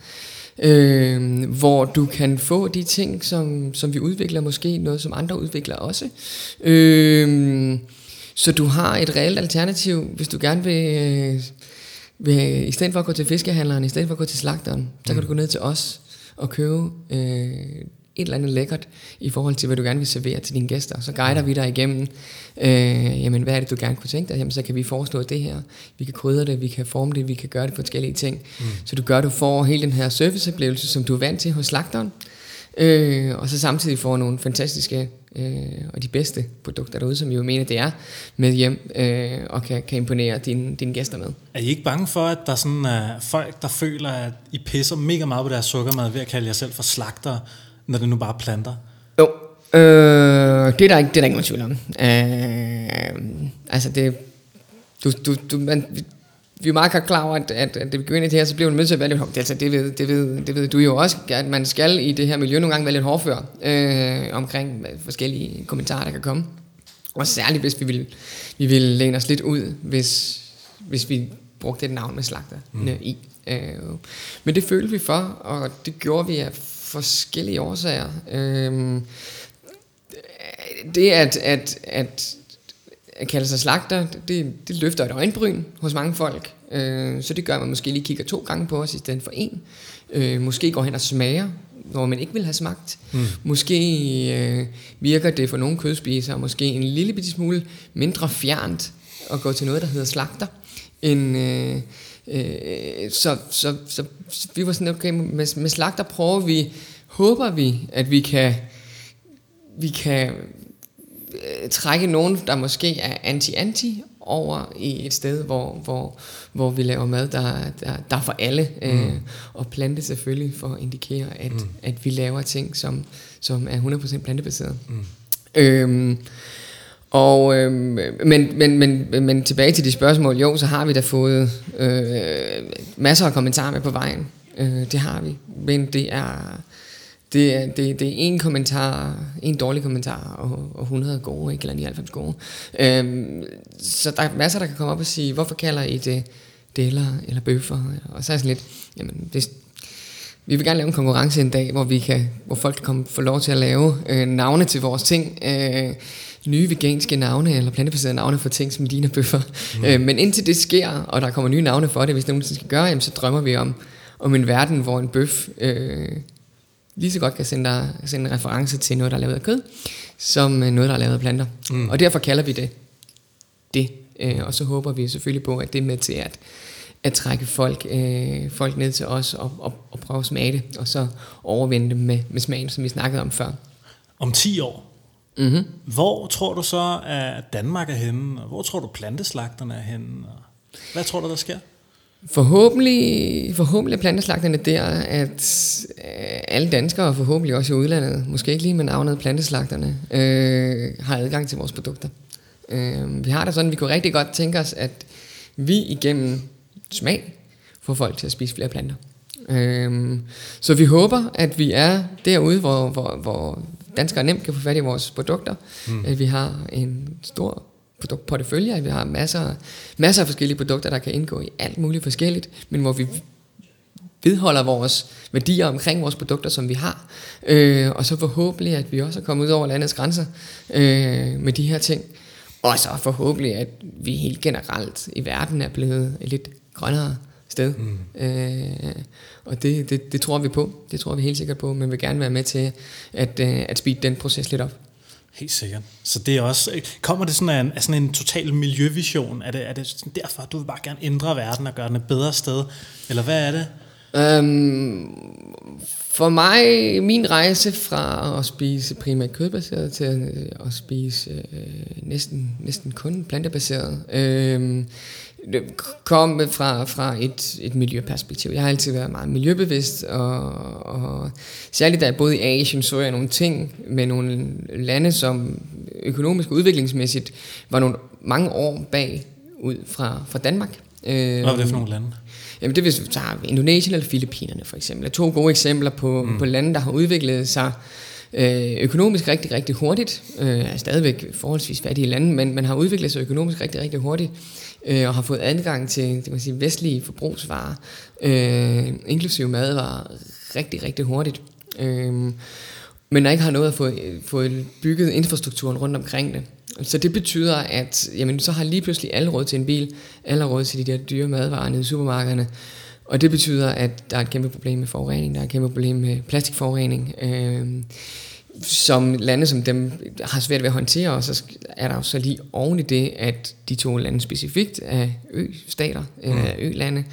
øh, hvor du kan få de ting, som, som vi udvikler, måske noget, som andre udvikler også. Øh, så du har et reelt alternativ, hvis du gerne vil, vil i stedet for at gå til fiskehandleren, i stedet for at gå til slagteren, så kan mm. du gå ned til os og købe øh, et eller andet lækkert i forhold til, hvad du gerne vil servere til dine gæster. Så guider vi dig igennem, øh, jamen, hvad er det, du gerne kunne tænke dig? Jamen, så kan vi foreslå det her. Vi kan krydre det, vi kan forme det, vi kan gøre det forskellige ting. Mm. Så du gør, du får hele den her serviceoplevelse, som du er vant til hos slagteren. Øh, og så samtidig får nogle fantastiske øh, og de bedste produkter derude, som vi jo mener, det er, med hjem øh, og kan, kan imponere dine, dine gæster med. Er I ikke bange for, at der sådan er folk, der føler, at I pisser mega meget på deres sukkermad ved at kalde jer selv for slagter, når det nu bare planter? Jo, øh, det, er der ikke, det er der ikke nogen tvivl om. Øh, altså det, du, du, du, man, vi er meget klar over, at, at, at det vi går ind i det her, så bliver man nødt til at være lidt hård. Altså, det, ved, det, ved, det ved du jo også, at man skal i det her miljø nogle gange være lidt hårdfør øh, omkring forskellige kommentarer, der kan komme. Og særligt, hvis vi vil, vi vil læne os lidt ud, hvis, hvis vi brugte et navn med slagter mm. i. Øh, men det følte vi for, og det gjorde vi af forskellige årsager. Øh, det at, at, at at kalde sig slagter, det, det løfter et øjenbryn hos mange folk. Øh, så det gør, at man måske lige kigger to gange på os i stedet for en. Øh, måske går hen og smager, når man ikke vil have smagt. Mm. Måske øh, virker det for nogle kødspisere måske en lille bitte smule mindre fjernt at gå til noget, der hedder slagter. End, øh, øh, så, så, så, så vi var sådan, okay, med, med slagter prøver vi, håber vi, at vi kan, vi kan øh, trække nogen, der måske er anti-anti, over i et sted, hvor, hvor, hvor vi laver mad, der, der, der er for alle. Øh, mm. Øh, og plante selvfølgelig for at indikere, at, mm. at vi laver ting, som, som er 100% plantebaseret. Mm. Øhm, og, øh, men, men, men, men tilbage til de spørgsmål, jo, så har vi da fået øh, masser af kommentarer med på vejen. Øh, det har vi. Men det er det er, det, det er en kommentar, en dårlig kommentar, og, og 100 gode, ikke? eller 99 gode. Øhm, så der er masser, der kan komme op og sige, hvorfor kalder I det deler eller bøffer? Og så er jeg sådan lidt, jamen, det, vi vil gerne lave en konkurrence en dag, hvor, vi kan, hvor folk kan komme, få lov til at lave øh, navne til vores ting. Øh, nye veganske navne, eller plantebaserede navne for ting, som ligner bøffer. Mm. Øh, men indtil det sker, og der kommer nye navne for det, hvis nogensinde skal gøre, jamen, så drømmer vi om, om en verden, hvor en bøf øh, lige så godt kan sende, dig, sende en reference til noget, der er lavet af kød, som øh, noget, der er lavet af planter. Mm. Og derfor kalder vi det det. Øh, og så håber vi selvfølgelig på, at det er med til at, at trække folk, øh, folk ned til os og, og, og prøve at smage det, og så overvinde dem med, med smagen, som vi snakkede om før. Om 10 år, mm-hmm. hvor tror du så, at Danmark er henne? Og hvor tror du, planteslagterne er henne? Og hvad tror du, der sker? Forhåbentlig, forhåbentlig er planteslagterne der, at øh, alle danskere, og forhåbentlig også i udlandet, måske ikke lige med navnet planteslagterne, øh, har adgang til vores produkter. Øh, vi har det sådan, vi kunne rigtig godt tænke os, at vi igennem smag får folk til at spise flere planter. Øh, så vi håber, at vi er derude, hvor, hvor, hvor danskere nemt kan få fat i vores produkter. Mm. At vi har en stor produktportefølje, vi har masser, masser af forskellige produkter, der kan indgå i alt muligt forskelligt, men hvor vi vedholder vores værdier omkring vores produkter, som vi har. Øh, og så forhåbentlig, at vi også er kommet ud over landets grænser øh, med de her ting. Og så forhåbentlig, at vi helt generelt i verden er blevet et lidt grønnere sted. Mm. Øh, og det, det, det tror vi på. Det tror vi helt sikkert på, men vil gerne være med til at, øh, at speede den proces lidt op. Helt sikkert. Så det er også, kommer det sådan en, sådan en total miljøvision? Er det, er det derfor, at du vil bare gerne ændre verden og gøre den et bedre sted? Eller hvad er det? Um, for mig, min rejse fra at spise primært kødbaseret til at spise øh, næsten, næsten kun plantebaseret, øh, kom fra, fra et, et miljøperspektiv. Jeg har altid været meget miljøbevidst, og, og særligt da jeg boede i Asien, så jeg nogle ting med nogle lande, som økonomisk og udviklingsmæssigt var nogle mange år bag ud fra, fra Danmark. Hvad var det for nogle lande? Jamen det hvis vi tager Indonesien eller Filippinerne for eksempel. To gode eksempler på, mm. på lande, der har udviklet sig øh, økonomisk rigtig, rigtig hurtigt. Øh, er stadigvæk forholdsvis fattige lande, men man har udviklet sig økonomisk rigtig, rigtig hurtigt. Øh, og har fået adgang til det kan man sige, vestlige forbrugsvarer, øh, inklusive madvarer, rigtig, rigtig hurtigt. Øh, men der ikke har noget at få, få bygget infrastrukturen rundt omkring det. Så det betyder, at jamen, så har lige pludselig alle råd til en bil, alle råd til de der dyre madvarer nede i supermarkederne, og det betyder, at der er et kæmpe problem med forurening, der er et kæmpe problem med plastikforurening, øh, som lande som dem har svært ved at håndtere, og så er der jo så lige oven i det, at de to lande specifikt er ø-stater, mm. øh, ø-lande,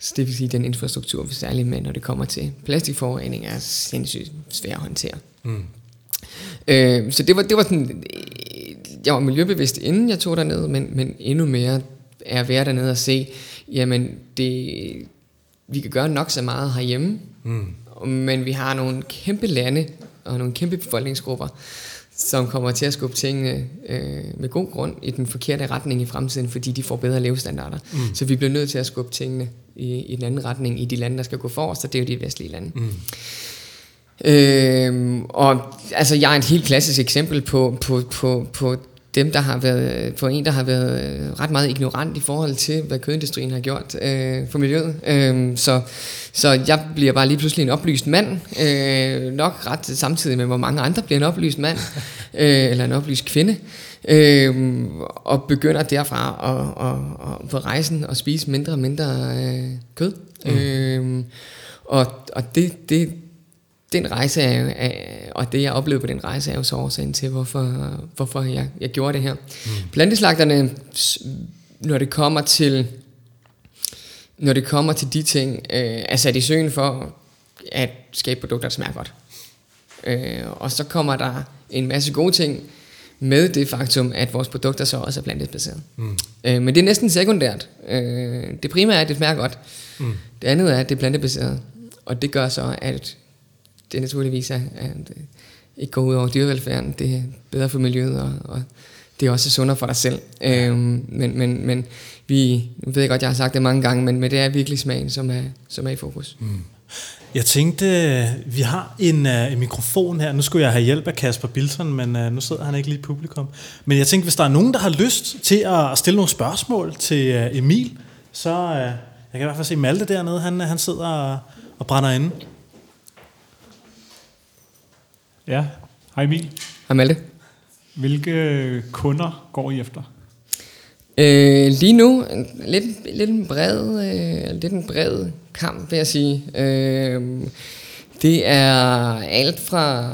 så det vil sige, at den infrastruktur, særligt med, når det kommer til plastikforurening, er sindssygt svær at håndtere. Mm. Øh, så det var, det var sådan, jeg var miljøbevidst, inden jeg tog derned, men, men endnu mere er at være dernede og se, jamen det, vi kan gøre nok så meget herhjemme, mm. men vi har nogle kæmpe lande og nogle kæmpe befolkningsgrupper, som kommer til at skubbe tingene øh, med god grund i den forkerte retning i fremtiden, fordi de får bedre levestandarder. Mm. Så vi bliver nødt til at skubbe tingene i, i den anden retning i de lande, der skal gå forrest, og det er jo de vestlige lande. Mm. Øh, og altså, jeg er et helt klassisk eksempel på, på, på, på dem, der har været, på en, der har været ret meget ignorant i forhold til, hvad kødindustrien har gjort øh, for miljøet. Øh, så, så jeg bliver bare lige pludselig en oplyst mand, øh, nok ret samtidig med, hvor mange andre bliver en oplyst mand, øh, eller en oplyst kvinde, øh, og begynder derfra at, at, at, på rejsen og spise mindre og mindre øh, kød. Mm. Øh, og og det, det, den rejse er, er, og det jeg oplevede på den rejse er jo så årsagen til, hvorfor, hvorfor jeg, jeg gjorde det her. Mm. Planteslagterne, når det kommer til når det kommer til de ting, øh, er sat i søen for at skabe produkter, der smager godt. Øh, og så kommer der en masse gode ting med det faktum, at vores produkter så også er plantebaseret. Mm. Øh, men det er næsten sekundært. Øh, det primære er, at det smager godt. Mm. Det andet er, at det er plantebaseret. Og det gør så, at det naturligvis er, at ikke går ud over dyrevelfærden. Det er bedre for miljøet, og, og det er også sundere for dig selv. Øhm, men, men, men vi, nu ved jeg godt, jeg har sagt det mange gange, men, men det er virkelig smagen, som er, som er i fokus. Mm. Jeg tænkte, vi har en, uh, en mikrofon her. Nu skulle jeg have hjælp af Kasper Bilton, men uh, nu sidder han ikke lige i publikum. Men jeg tænkte, hvis der er nogen, der har lyst til at stille nogle spørgsmål til uh, Emil, så uh, jeg kan i hvert fald se Malte dernede, han, han sidder og, og brænder inde. Ja, hej Emil. Hej Malte. Hvilke kunder går I efter? Øh, lige nu lidt, lidt, en bred, øh, lidt en bred kamp, vil jeg sige. Øh, det er alt fra,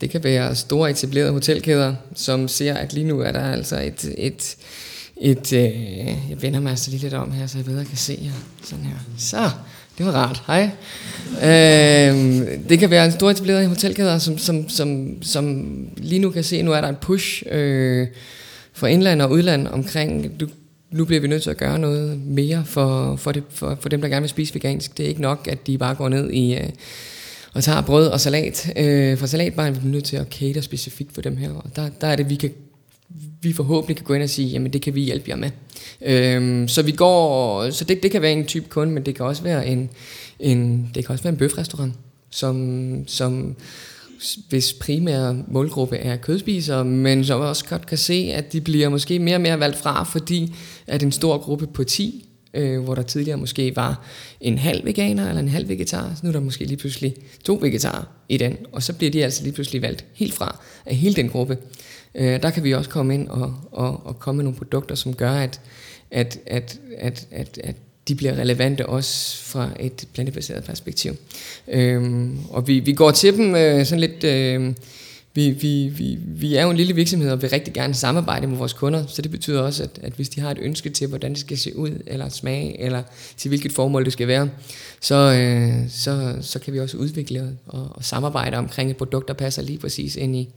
det kan være store etablerede hotelkæder, som ser, at lige nu er der altså et, et, et øh, jeg vender mig altså lige lidt om her, så jeg bedre kan se her. Sådan her. Så, det var rart. Hej. Øh, det kan være en stor etableret hotelkæder, som, som, som, som lige nu kan se, nu er der en push øh, for indland og udland omkring, du, nu bliver vi nødt til at gøre noget mere for, for, det, for, for dem, der gerne vil spise vegansk. Det er ikke nok, at de bare går ned i... Øh, og tager brød og salat øh, fra salatbaren, vi er nødt til at cater specifikt for dem her. Og der, der er det, vi kan vi forhåbentlig kan gå ind og sige, jamen det kan vi hjælpe jer med. Øhm, så vi går, så det, det kan være en type kunde, men det kan også være en, en det kan også være en bøfrestaurant, som, som hvis primære målgruppe er kødspisere, men som også godt kan se, at de bliver måske mere og mere valgt fra, fordi at en stor gruppe på 10 øh, hvor der tidligere måske var en halv veganer eller en halv vegetar, så nu er der måske lige pludselig to vegetarer i den, og så bliver de altså lige pludselig valgt helt fra af hele den gruppe. Øh, der kan vi også komme ind og, og, og komme med nogle produkter, som gør, at, at, at, at, at, at de bliver relevante også fra et plantebaseret perspektiv. Øhm, og vi, vi går til dem øh, sådan lidt... Øh, vi, vi, vi, vi er jo en lille virksomhed, og vil rigtig gerne samarbejde med vores kunder, så det betyder også, at, at hvis de har et ønske til, hvordan det skal se ud, eller smage, eller til hvilket formål det skal være, så, øh, så, så kan vi også udvikle og, og samarbejde omkring et produkt, der passer lige præcis ind i,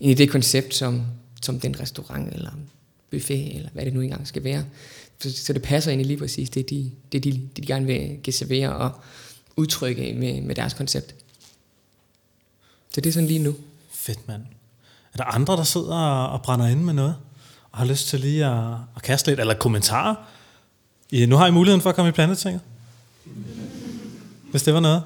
ind i det koncept, som, som den restaurant, eller buffet, eller hvad det nu engang skal være. Så, så det passer ind i lige præcis det, de, det de, de gerne vil servere og udtrykke med, med deres koncept. Så det er sådan lige nu. Fedt, mand. Er der andre, der sidder og brænder ind med noget, og har lyst til lige at, at kaste lidt, eller kommentarer? I, nu har I muligheden for at komme i plantetinget. Hvis det var noget.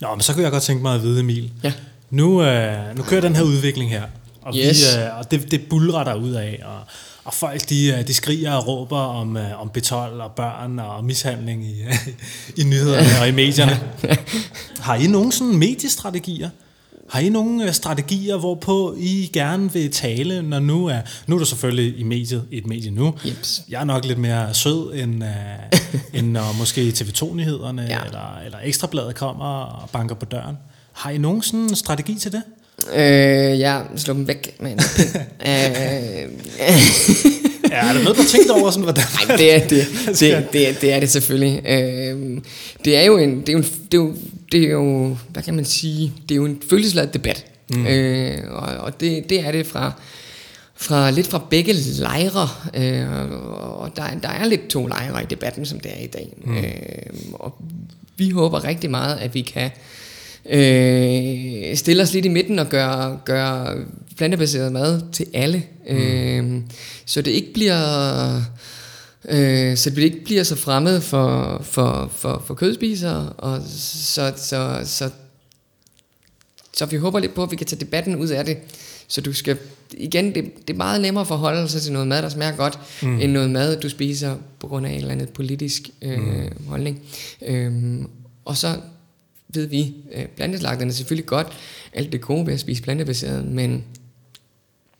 Nå, men så kunne jeg godt tænke mig at vide, Emil. Ja. Nu, øh, nu kører den her udvikling her, og, Yes. vi, øh, og det, det bulrer der ud af, og, og folk de, øh, de skriger og råber om, øh, om betol og børn og mishandling i, i nyhederne og i medierne. Har I nogen sådan mediestrategier? Har I nogle øh, strategier, hvorpå I gerne vil tale, når nu er... Nu er du selvfølgelig i mediet, et medie nu. Jeps. Jeg er nok lidt mere sød, end, uh, end når måske TV2-nyhederne Ja. ja. eller, eller Ekstrabladet kommer og banker på døren. Har I nogen sådan strategi til det? Øh, ja, slå dem væk med en øh, Ja, er der noget, du har tænkt over, sådan, hvordan... Nej, det er det. Det, det, er- det er det selvfølgelig. Øh, det er jo en, det er jo, en, det er jo, det er jo, hvad kan man sige, det er jo en følelsesladet debat. Mm. Øh, og og det, det er det fra, fra lidt fra begge lejre, øh, og der, der er lidt to lejre i debatten, som det er i dag. Mm. Øh, og vi håber rigtig meget, at vi kan øh, stille os lidt i midten og gøre, gøre plantebaseret mad til alle. Mm. Øh, så det ikke bliver... Øh, så det ikke bliver så fremmed for, for, for, for kødspisere, og så, så, så, så vi håber lidt på, at vi kan tage debatten ud af det. Så du skal, igen, det, det er meget nemmere at forholde sig til noget mad, der smager godt, mm. end noget mad, du spiser på grund af en eller anden politisk øh, mm. holdning. Øhm, og så ved vi, øh, planteslagterne er selvfølgelig godt, alt det gode ved at spise plantebaseret, men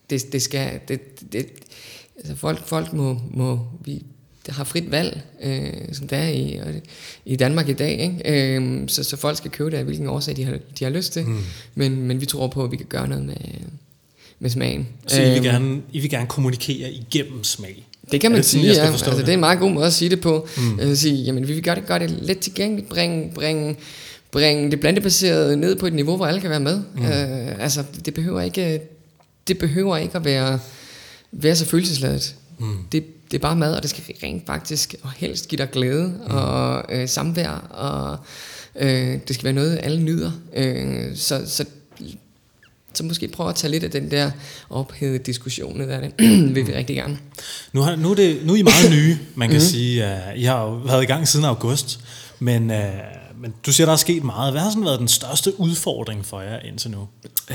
det, det skal, det, det, altså folk, folk må, må vi der har frit valg, øh, som det er i, og i Danmark i dag, ikke? Øh, så, så folk skal købe det af hvilken årsag de har, de har lyst til, mm. men, men vi tror på, at vi kan gøre noget med, med smagen. Så I vil, Øhm, gerne, I vil gerne kommunikere igennem smag. det kan man det sådan, sige, skal ja. Altså, det? det er en meget god måde at sige det på. Mm. Altså, sige, jamen, vi vil gøre det, gøre det let tilgængeligt, bringe, bringe, bringe det plantebaserede ned på et niveau, hvor alle kan være med. Mm. Øh, altså, det behøver ikke, det behøver ikke at være, være så følelsesladet. Mm. Det, det er bare mad, og det skal rent faktisk, og helst give dig glæde mm. og øh, samvær, og øh, det skal være noget, alle nyder. Øh, så, så så måske prøve at tage lidt af den der ophedede diskussion ud af det, vil vi rigtig gerne. Nu, har, nu, er det, nu er I meget nye, man kan mm. sige. Uh, I har jo været i gang siden august, men, uh, men du siger, der er sket meget. Hvad har sådan været den største udfordring for jer indtil nu?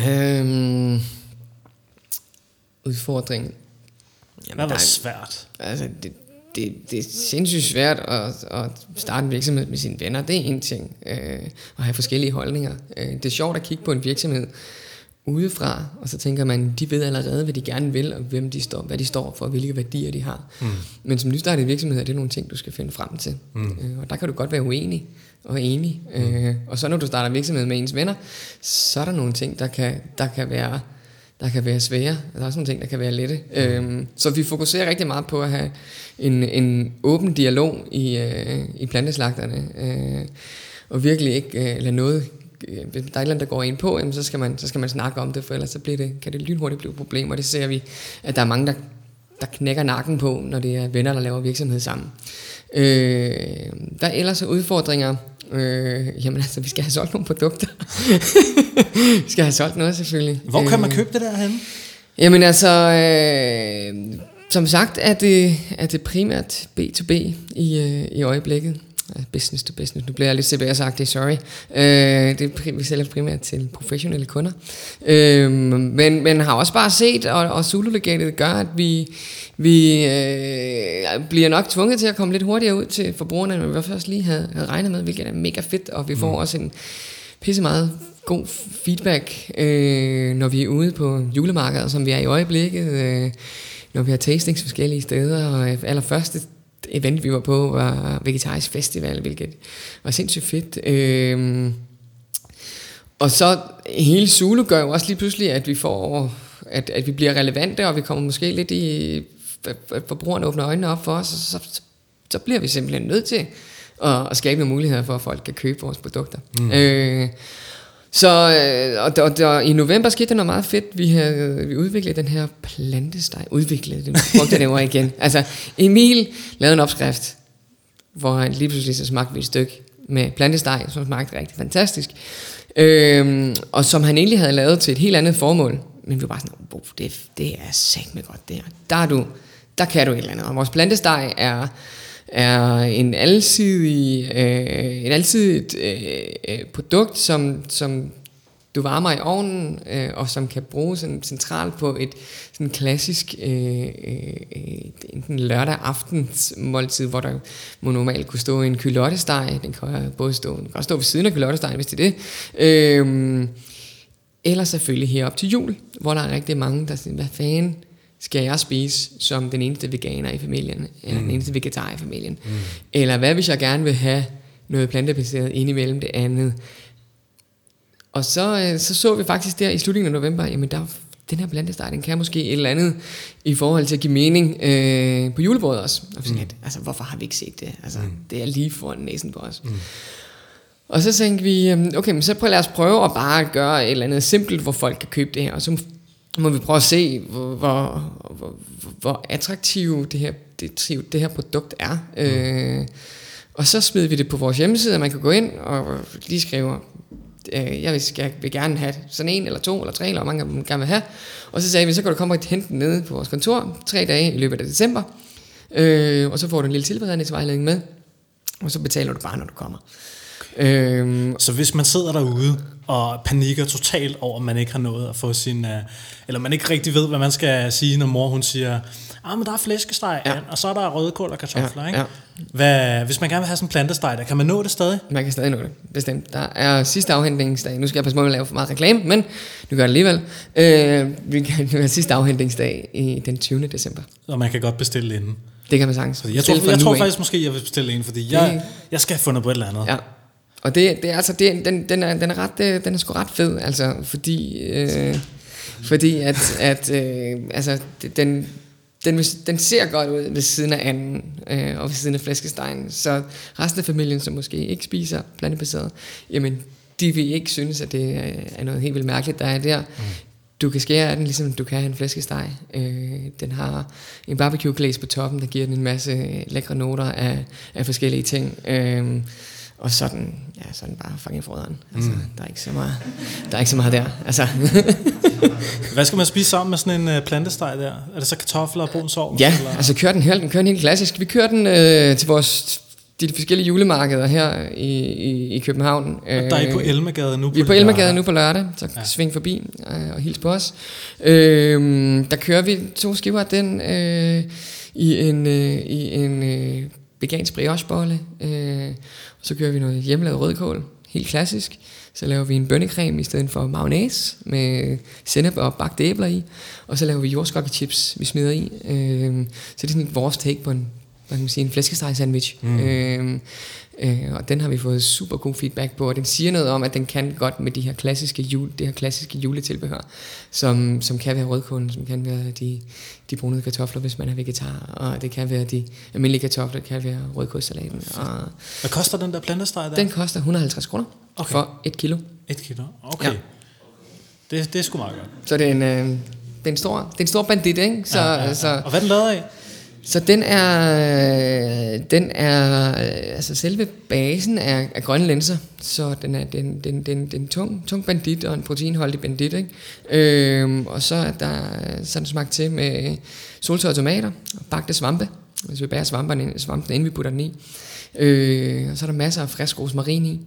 Øhm, udfordring. Hvad der var er- svært? Altså, det, det, det er sindssygt svært at, at starte en virksomhed med sine venner. Det er en ting. Øh, at have forskellige holdninger. Øh, det er sjovt at kigge på en virksomhed udefra, og så tænker man, de ved allerede, hvad de gerne vil, og hvem de står, hvad de står for, og hvilke værdier de har. Mm. Men som nystartet virksomhed er det nogle ting, du skal finde frem til. Mm. Øh, og der kan du godt være uenig og enig. Mm. Øh, og så når du starter virksomhed med ens venner, så er der nogle ting, der kan, der kan være der kan være svære. Der er også nogle ting, der kan være lette. Mm. Øhm, så vi fokuserer rigtig meget på at have en, en åben dialog i, øh, i planteslagterne. Øh, og virkelig ikke øh, lade noget... Øh, hvis der er et eller andet, der går ind på, jamen, så, skal man, så skal man snakke om det, for ellers så bliver det, kan det lynhurtigt blive et problem. Og det ser vi, at der er mange, der, der knækker nakken på, når det er venner, der laver virksomhed sammen. Øh, der er ellers udfordringer. Øh, jamen altså, vi skal have solgt nogle produkter. vi skal have solgt noget selvfølgelig. Hvor kan man Øh, købe det der henne? Jamen altså, øh, som sagt er det, er det primært B2B i, øh, i øjeblikket. Business to business. Nu bliver jeg lidt cbs sagt, sorry. Øh, det vi sælger primært til professionelle kunder. Øh, men, men har også bare set, og, og Zulu-legatet gør, at vi, vi øh, bliver nok tvunget til at komme lidt hurtigere ud til forbrugerne, end vi først lige havde, havde regnet med, hvilket er mega fedt, og vi får mm. også en pisse meget god feedback, øh, når vi er ude på julemarkedet, som vi er i øjeblikket, øh, når vi har tastings forskellige steder, og allerførste event, vi var på, var Vegetarisk Festival, hvilket var sindssygt fedt. Øh, og så hele Zulu gør jo også lige pludselig, at vi får, at, at vi bliver relevante, og vi kommer måske lidt i, at forbrugerne åbner øjnene op for os, og så, så, så bliver vi simpelthen nødt til at, at skabe nogle muligheder for, at folk kan købe vores produkter. Mm. Øh, så øh, og, og, og, i november skete der noget meget fedt. Vi har vi udviklet den her plantesteg. Udviklet, det brugte jeg det igen. Altså, Emil lavede en opskrift, hvor han lige pludselig så smagte vi et stykke med plantesteg, som smagte rigtig fantastisk. Øhm, og som han egentlig havde lavet til et helt andet formål. Men vi var bare sådan, oh, det, det er sagt med godt der. Der, er du, der kan du et eller andet. Og vores plantesteg er er en alsidig, øh, en alsidigt øh, øh, produkt, som, som du varmer i ovnen, øh, og som kan bruges sådan centralt på et sådan klassisk øh, øh, enten lørdag aftens måltid, hvor der må normalt kunne stå en kylottesteg. Den kan både stå, den kan stå ved siden af kylottestegen, hvis det er det. Øh, eller selvfølgelig herop til jul, hvor der er rigtig mange, der siger, hvad fanden, skal jeg spise som den eneste veganer i familien, eller mm. den eneste vegetar i familien? Mm. Eller hvad hvis jeg gerne vil have noget plantebaseret ind imellem det andet? Og så, øh, så så vi faktisk der i slutningen af november, jamen der, den her plantesteg, den kan måske et eller andet i forhold til at give mening øh, på julebordet også. Og mm. at, altså, hvorfor har vi ikke set det? Altså, mm. Det er lige foran næsen på os. Mm. Og så tænkte vi, øhm, okay, men så prøv, lad os prøve at bare gøre et eller andet simpelt, hvor folk kan købe det her. Og så må vi prøve at se, hvor, hvor, hvor, hvor attraktivt det her, det, det her produkt er. Mm. Øh, og så smider vi det på vores hjemmeside, og man kan gå ind og lige skrive, øh, jeg, vil, jeg vil gerne have sådan en, eller to, eller tre, eller hvor mange man gerne vil have. Og så sagde vi, så kan du komme og hente den nede på vores kontor, tre dage i løbet af december. Øh, og så får du en lille tilberedningsvejledning med, og så betaler du bare, når du kommer. Øhm, så hvis man sidder derude og panikker totalt over, at man ikke har nået at få sin... Uh, eller man ikke rigtig ved, hvad man skal sige, når mor hun siger, ah, men der er flæskesteg, ja. og så er der rødkål og kartofler, ja, ikke? Ja. Hvad, hvis man gerne vil have sådan en plantesteg, der, kan man nå det stadig? Man kan stadig nå det, bestemt. Der er sidste afhentningsdag. Nu skal jeg passe på at lave for meget reklame, men nu gør det alligevel. Øh, vi kan have sidste afhentningsdag i den 20. december. Og man kan godt bestille inden. Det kan man sagtens. jeg tror, jeg tror faktisk måske, jeg vil bestille en, fordi jeg, jeg skal have fundet på et eller andet. Ja. Og det, det er altså, det, den, den, er, den, er ret, øh, den er sgu ret fed, altså, fordi, øh, fordi at, at øh, altså, den, den, den ser godt ud ved siden af anden, øh, og ved siden af flæskestegen, så resten af familien, som måske ikke spiser plantebaseret, jamen, de vil ikke synes, at det er noget helt vildt mærkeligt, der er der. Mm. Du kan skære af den, ligesom du kan en flæskesteg. Øh, den har en barbecue glaze på toppen, der giver den en masse lækre noter af, af forskellige ting. Øh, og sådan, ja, sådan bare fucking froderen. Altså, mm. der, er ikke så meget, der er ikke så meget der. Altså. Hvad skal man spise sammen med sådan en uh, plantesteg der? Er det så kartofler og brun sovs? Ja, eller? altså kører den, helt, den kører den helt klassisk. Vi kører den øh, til vores de forskellige julemarkeder her i, i, i København. Og der er I på øh, Elmegade nu på Vi er på Elmegade nu på lørdag, så ja. sving forbi øh, og hils på os. Øh, der kører vi to skiver af den øh, i en, øh, i en øh, vegansk briochebolle. Øh, så kører vi noget hjemmelavet rødkål, helt klassisk. Så laver vi en bønnecreme i stedet for mayonnaise med sennep og bagte æbler i. Og så laver vi jordskokkechips, vi smider i. Øh, så det er sådan vores take på en, hvad kan man sige, en flæskesteg sandwich. Mm. Øh, Øh, og den har vi fået super god feedback på, og den siger noget om, at den kan godt med de her klassiske, jule, det her klassiske juletilbehør, som, som kan være rødkålen, som kan være de, de brune kartofler, hvis man er vegetar, og det kan være de almindelige kartofler, det kan være rødkålssalaten. Og Hvad koster den der plantesteg der? Den koster 150 kroner okay. for et kilo. Et kilo, okay. Ja. Det, det er sgu meget godt. Så det er en, øh, det er en stor, det er en stor bandit, ikke? Så, ja, ja, ja. Så, og hvad er den lavet af? Så den er, den er, altså selve basen er, er grønne linser, så den er den, den, den, den tung, tung bandit og en proteinholdig bandit, ikke? Øhm, og så er der sådan smagt til med soltørrede tomater og bagte svampe, hvis vi bager svamperne, svampene, inden vi putter den i. Øh, og så er der masser af frisk rosmarin i.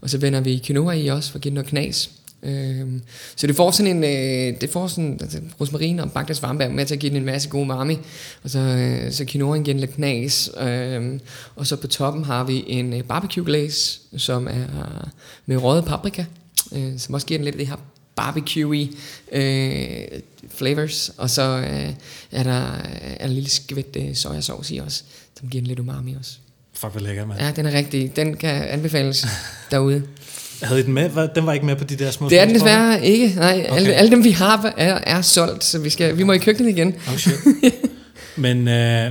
Og så vender vi quinoa i også, for at give den noget knas. Øhm, så det får sådan en, øh, det får sådan, altså, rosmarin og bagte svampe er med til at give den en masse god umami, og så, øh, så quinoaen giver den lidt knas, øh, og så på toppen har vi en øh, barbecue glaze, som er med røget paprika, øh, som også giver den lidt af det her barbecue øh, flavors, og så øh, er der er en lille skvæt øh, sojasauce i også, som giver den lidt umami også. Fuck, hvor lækker, mand. Ja, den er rigtig, den kan anbefales derude. Havde I den med? Den var ikke med på de der små Det er den desværre ikke. Nej, okay. alle, alle dem vi har er, er solgt, så vi, skal, vi må i køkkenet igen. Oh shit. Men øh,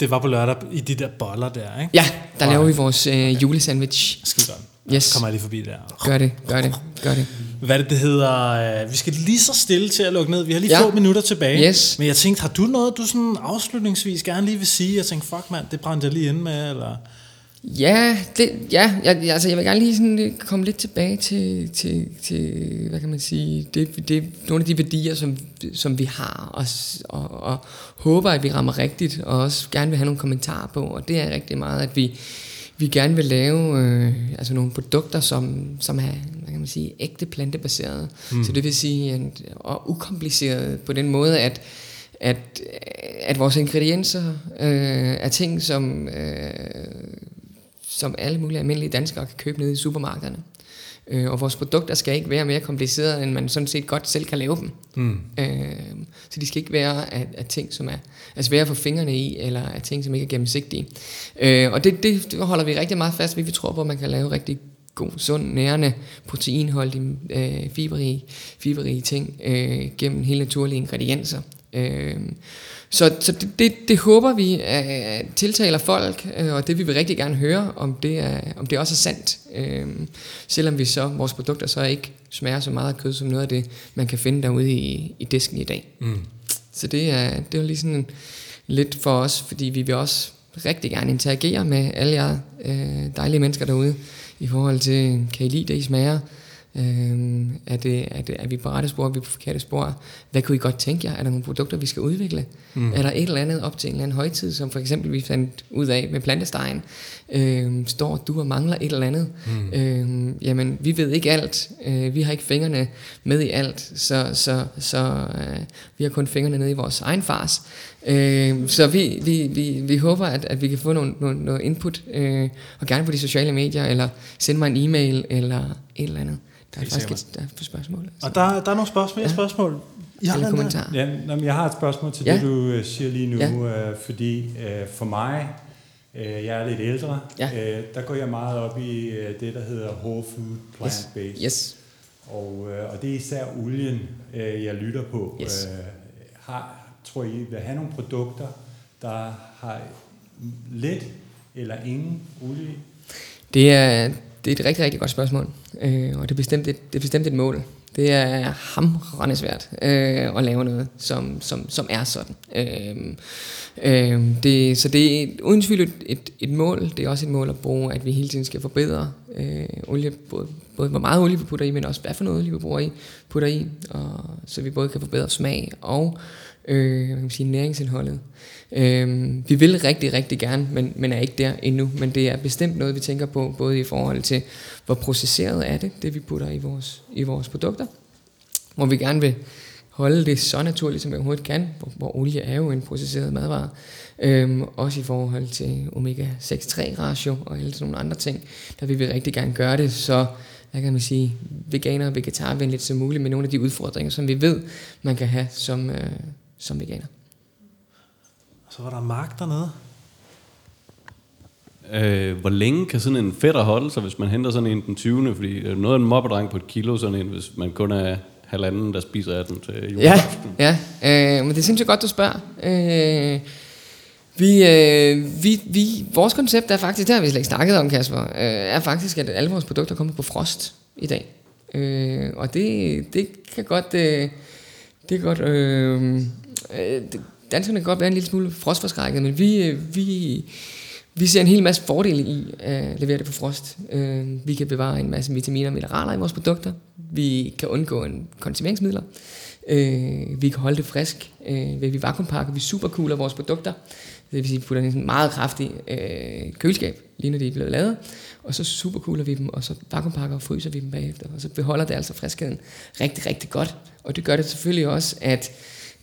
det var på lørdag i de der boller der, ikke? Ja, der laver vi vores øh, julesandwich. Skide godt. Yes. Kommer jeg lige forbi der. Gør det, gør det, gør det. Hvad det, det hedder? øh, Vi skal lige så stille til at lukke ned. Vi har lige Ja. få minutter tilbage. Yes. Men jeg tænkte, har du noget, du sådan afslutningsvis gerne lige vil sige? Jeg tænkte, fuck mand, det brændte jeg lige ind med, eller... Ja, det, ja jeg, altså jeg vil gerne lige sådan komme lidt tilbage til, til, til hvad kan man sige, det, det, nogle af de værdier, som, som vi har, og, og, og håber, at vi rammer rigtigt, og også gerne vil have nogle kommentarer på, og det er rigtig meget, at vi, vi gerne vil lave øh, altså nogle produkter, som, som er hvad kan man sige, ægte plantebaserede. Mm. Så det vil sige, at, og ukompliceret på den måde, at at, at vores ingredienser øh, er ting, som, øh, som alle mulige almindelige danskere kan købe nede i supermarkederne. Øh, og vores produkter skal ikke være mere komplicerede, end man sådan set godt selv kan lave dem. Mm. Øh, så de skal ikke være af, af ting, som er, er svære at få fingrene i, eller af ting, som ikke er gennemsigtige. Øh, og det, det, holder vi rigtig meget fast ved. Vi tror på, at man kan lave rigtig god, sund, nærende, proteinholdige, øh, fiberrige, fiberrige ting øh, gennem helt naturlige ingredienser. Øh, så så det, det, det håber vi øh, tiltaler folk, øh, og det vil vi rigtig gerne høre, om det, er, om det også er sandt. Øh, selvom vi så, vores produkter så ikke smager så meget af kød som noget af det, man kan finde derude i, i disken i dag. Mm. Så det er, det er lige sådan lidt for os, fordi vi vil også rigtig gerne interagere med alle jer øh, dejlige mennesker derude, i forhold til, kan I lide det, I smager? Øh, er, det, er, det, er vi på rette spor, er vi på forkerte spor? Hvad kunne I godt tænke jer? Er der nogle produkter, vi skal udvikle? Mm. Er der et eller andet op til en eller anden højtid, som for eksempel vi fandt ud af med plantestegen? Øh, står du og mangler et eller andet? Mm. Øh, jamen, vi ved ikke alt. Øh, vi har ikke fingrene med i alt, så, så, så øh, vi har kun fingrene nede i vores egen fars. Øh, så vi, vi, vi, vi håber, at, at vi kan få noget, noget, noget input, øh, og gerne på de sociale medier, eller sende mig en e-mail, eller et eller andet. Der er Helt faktisk et, der er et spørgsmål. Og der, der er nogle spørgsmål. Ja. Ja. spørgsmål. I har kommentar. Ja, nå, men jeg har et spørgsmål til Ja. det, du øh, siger lige nu, Ja. øh, fordi øh, for mig, jeg er lidt ældre, Ja. øh, der går jeg meget op i øh, det, der hedder whole food plant-based. Yes. Og, øh, og det er især olien, øh, jeg lytter på. Yes. Øh, har, tror I, vil have nogle produkter, der har lidt eller ingen olie? Det er, det er et rigtig, rigtig godt spørgsmål, øh, og det er, bestemt et, det er bestemt et mål. Det er hamrende svært øh, at lave noget, som, som, som er sådan. Øh, øh, det, så det er uden tvivl et, et, et mål. Det er også et mål at bruge, at vi hele tiden skal forbedre øh, olie, både, både hvor meget olie vi putter i, men også hvad for noget olie vi bruger i, putter i, og, så vi både kan forbedre smag og øh, Øh, hvad kan man sige, næringsindholdet. Øh, vi vil rigtig, rigtig gerne, men, men er ikke der endnu. Men det er bestemt noget, vi tænker på, både i forhold til, hvor processeret er det, det vi putter i vores, i vores produkter, hvor vi gerne vil holde det så naturligt, som vi overhovedet kan, hvor, hvor olie er jo en processeret madvare. Øhm, også i forhold til omega-6-3 ratio og alle sådan nogle andre ting, der vil vi rigtig gerne gøre det, så hvad kan man sige, veganer og vegetarvenligt som muligt med nogle af de udfordringer, som vi ved, man kan have som, øh, som veganer. Så var der Mark dernede. Øh, hvor længe kan sådan en fætter holde sig, hvis man henter sådan en den 20. Fordi er noget af en mobbedreng på et kilo, sådan en, hvis man kun er halvanden, der spiser af den til Ja, juleaften. ja øh, men det er sindssygt godt, du spørger. Øh, vi, øh, vi, vi, vores koncept er faktisk, det har vi slet ikke snakket om, Kasper, øh, er faktisk, at alle vores produkter kommer på frost i dag. Øh, og det, det kan godt, øh, det kan godt, øh, øh, det- danskerne kan godt være en lille smule frostforskrækket, men vi, øh, vi, vi ser en hel masse fordele i at levere det på frost. Øh, vi kan bevare en masse vitaminer og mineraler i vores produkter. Vi kan undgå en konserveringsmidler. Øh, vi kan holde det frisk. Øh, ved vi vakuumpakker, vi superkugler vores produkter. Det vil sige, vi putter i en meget kraftig øh, køleskab, lige når de er blevet lavet. Og så superkugler vi dem, og så vakuumpakker og fryser vi dem bagefter. Og så beholder det altså friskheden rigtig, rigtig godt. Og det gør det selvfølgelig også, at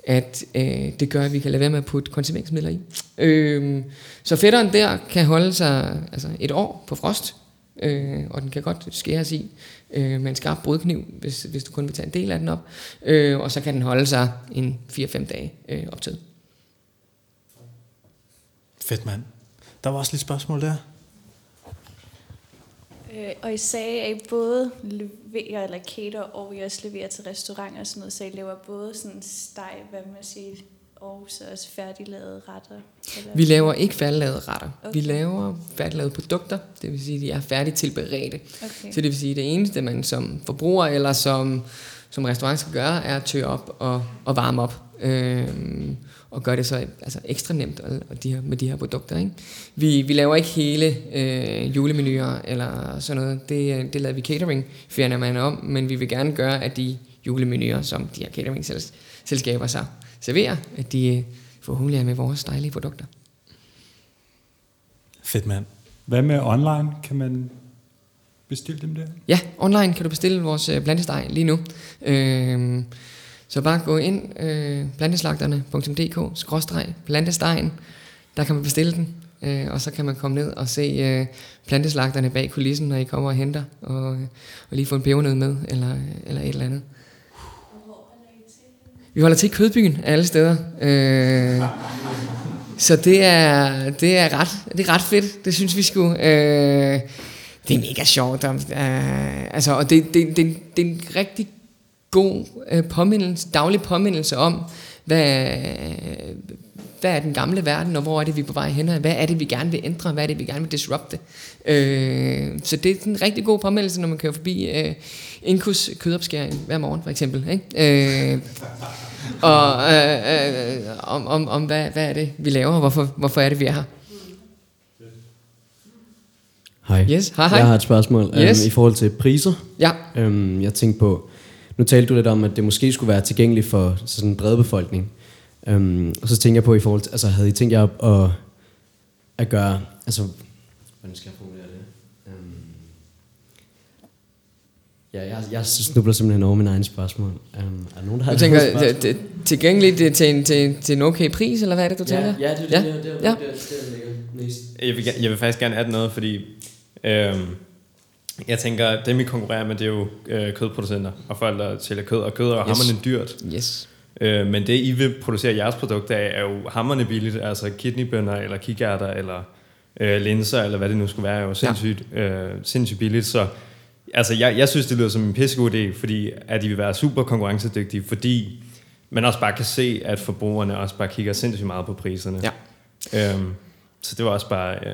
at øh, det gør, at vi kan lade være med at putte konserveringsmidler i. Øh, så fætteren der kan holde sig altså et år på frost, øh, og den kan godt skæres i øh, med en skarp brødkniv, hvis, hvis du kun vil tage en del af den op, øh, og så kan den holde sig en 4-5 dage øh, op til. Fedt, mand. Der var også lidt spørgsmål der. Øh, og I sagde, at I både leverer eller cater, og I også leverer til restauranter og sådan noget, så I laver både sådan steg, hvad man siger, og så også færdiglavede retter? Eller? Vi laver ikke færdiglavede retter. Okay. Vi laver færdiglavede produkter, det vil sige, at de er færdigt tilberedte. Okay. Så det vil sige, at det eneste, man som forbruger eller som, som restaurant skal gøre, er at tørre op og, og varme op. Øhm, og gøre det så altså ekstra nemt og, de her, med de her produkter. Ikke? Vi, vi laver ikke hele øh, julemenuer eller sådan noget. Det, øh, det lader vi catering firmaerne om, men vi vil gerne gøre, at de julemenuer, som de her catering-selskaber så serverer, at de øh, forhåbentlig er med vores dejlige produkter. Fedt, mand. Hvad med online? Kan man bestille dem der? Ja, online kan du bestille vores øh, blandesteg lige nu. Øh, så bare gå ind, øh, planteslagterne.dk, skråstreg, plantestegen, der kan man bestille den, øh, og så kan man komme ned og se øh, planteslagterne bag kulissen, når I kommer og henter, og, og lige få en pebernød med, eller, eller et eller andet. Vi holder til i Kødbyen alle steder. Øh, så det er, det, er ret, det er ret fedt. Det synes vi skulle. Øh, det er mega sjovt. Og, øh, altså, og det, det, det, det er en rigtig god øh, påmindelse, daglig påmindelse om, hvad, hvad er den gamle verden, og hvor er det, vi er på vej hen, og hvad er det, vi gerne vil ændre, hvad er det, vi gerne vil disrupte. Øh, så det er en rigtig god påmindelse, når man kører forbi øh, Inkus kødopskæring hver morgen, for eksempel. Ikke? Øh, og øh, øh, om, om, om hvad, hvad er det, vi laver, og hvorfor, hvorfor er det, vi er her. Hej. Yes, hej, hej. Jeg har et spørgsmål Yes. øhm, i forhold til priser. Ja, Øhm, jeg tænkte på, nu talte du lidt om, at det måske skulle være tilgængeligt for sådan en bred befolkning. Øhm, og så tænker jeg på i forhold til, altså havde I tænkt jer at, at, at gøre, altså, hvordan skal jeg formulere det? Øhm, ja, jeg, jeg snubler simpelthen over min egen spørgsmål. Øhm, er der nogen, der har du tænker, spørgsmål? det, det, tilgængeligt det, til, en, til, til en okay pris, eller hvad er det, du tænker? Ja, ja, det Ja. er det, det, det, Ja. det, det, det, det ligger mest. Jeg vil, ge- jeg vil faktisk gerne adde noget, fordi øhm, jeg tænker, dem vi konkurrerer med, det er jo øh, kødproducenter og folk, der sælger kød, og kød er Yes. hammerende dyrt. Yes. Øh, men det, I vil producere jeres produkt af, er jo hammerende billigt, altså kidneybønner, eller kikærter, eller øh, linser, eller hvad det nu skulle være, er jo sindssygt, ja. øh, sindssygt billigt, så altså, jeg, jeg synes, det lyder som en pissegod idé, fordi at de vil være super konkurrencedygtige, fordi man også bare kan se, at forbrugerne også bare kigger sindssygt meget på priserne. Ja. Øhm, så det var også bare... Øh,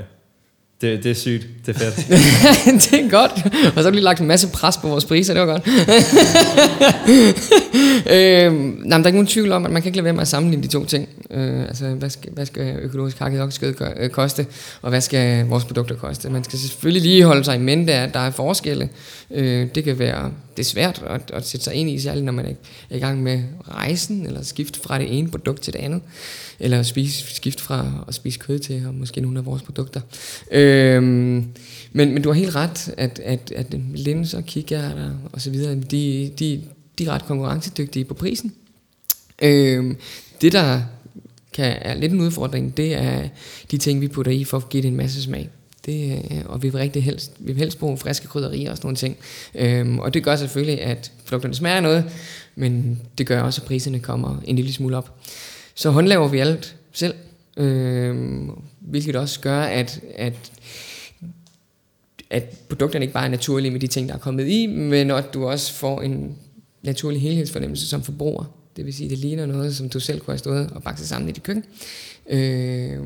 det, det er sygt. Det er fedt. det er godt. Og så har du lige lagt en masse pres på vores priser, det var godt. øh, nej, men der er ikke nogen tvivl om, at man kan ikke lade være med at sammenligne de to ting. Øh, altså, hvad skal, hvad skal økologisk hakket oksekød øh, koste, og hvad skal vores produkter koste? Man skal selvfølgelig lige holde sig i mente, at der er forskelle. Øh, det kan være, det er svært at, at sætte sig ind i, særligt når man er i gang med rejsen, eller skifte fra det ene produkt til det andet, eller spise, skifte fra at spise kød til, og måske nogle af vores produkter. Øh, men, men du har helt ret, at, at, at linser, kikærter og så videre, de, de, de er ret konkurrencedygtige på prisen. Øh, det, der kan, er lidt en udfordring, det er de ting, vi putter i for at give det en masse smag. Det, øh, og vi vil rigtig helst, vi vil helst bruge friske krydderier og sådan nogle ting. Øhm, og det gør selvfølgelig, at produkterne smager noget, men det gør også, at priserne kommer en lille smule op. Så håndlaver vi alt selv, øhm, hvilket også gør, at, at at produkterne ikke bare er naturlige med de ting, der er kommet i, men at du også får en naturlig helhedsfornemmelse som forbruger. Det vil sige, det ligner noget, som du selv kunne have stået og bakset sammen i dit køkken. Øh,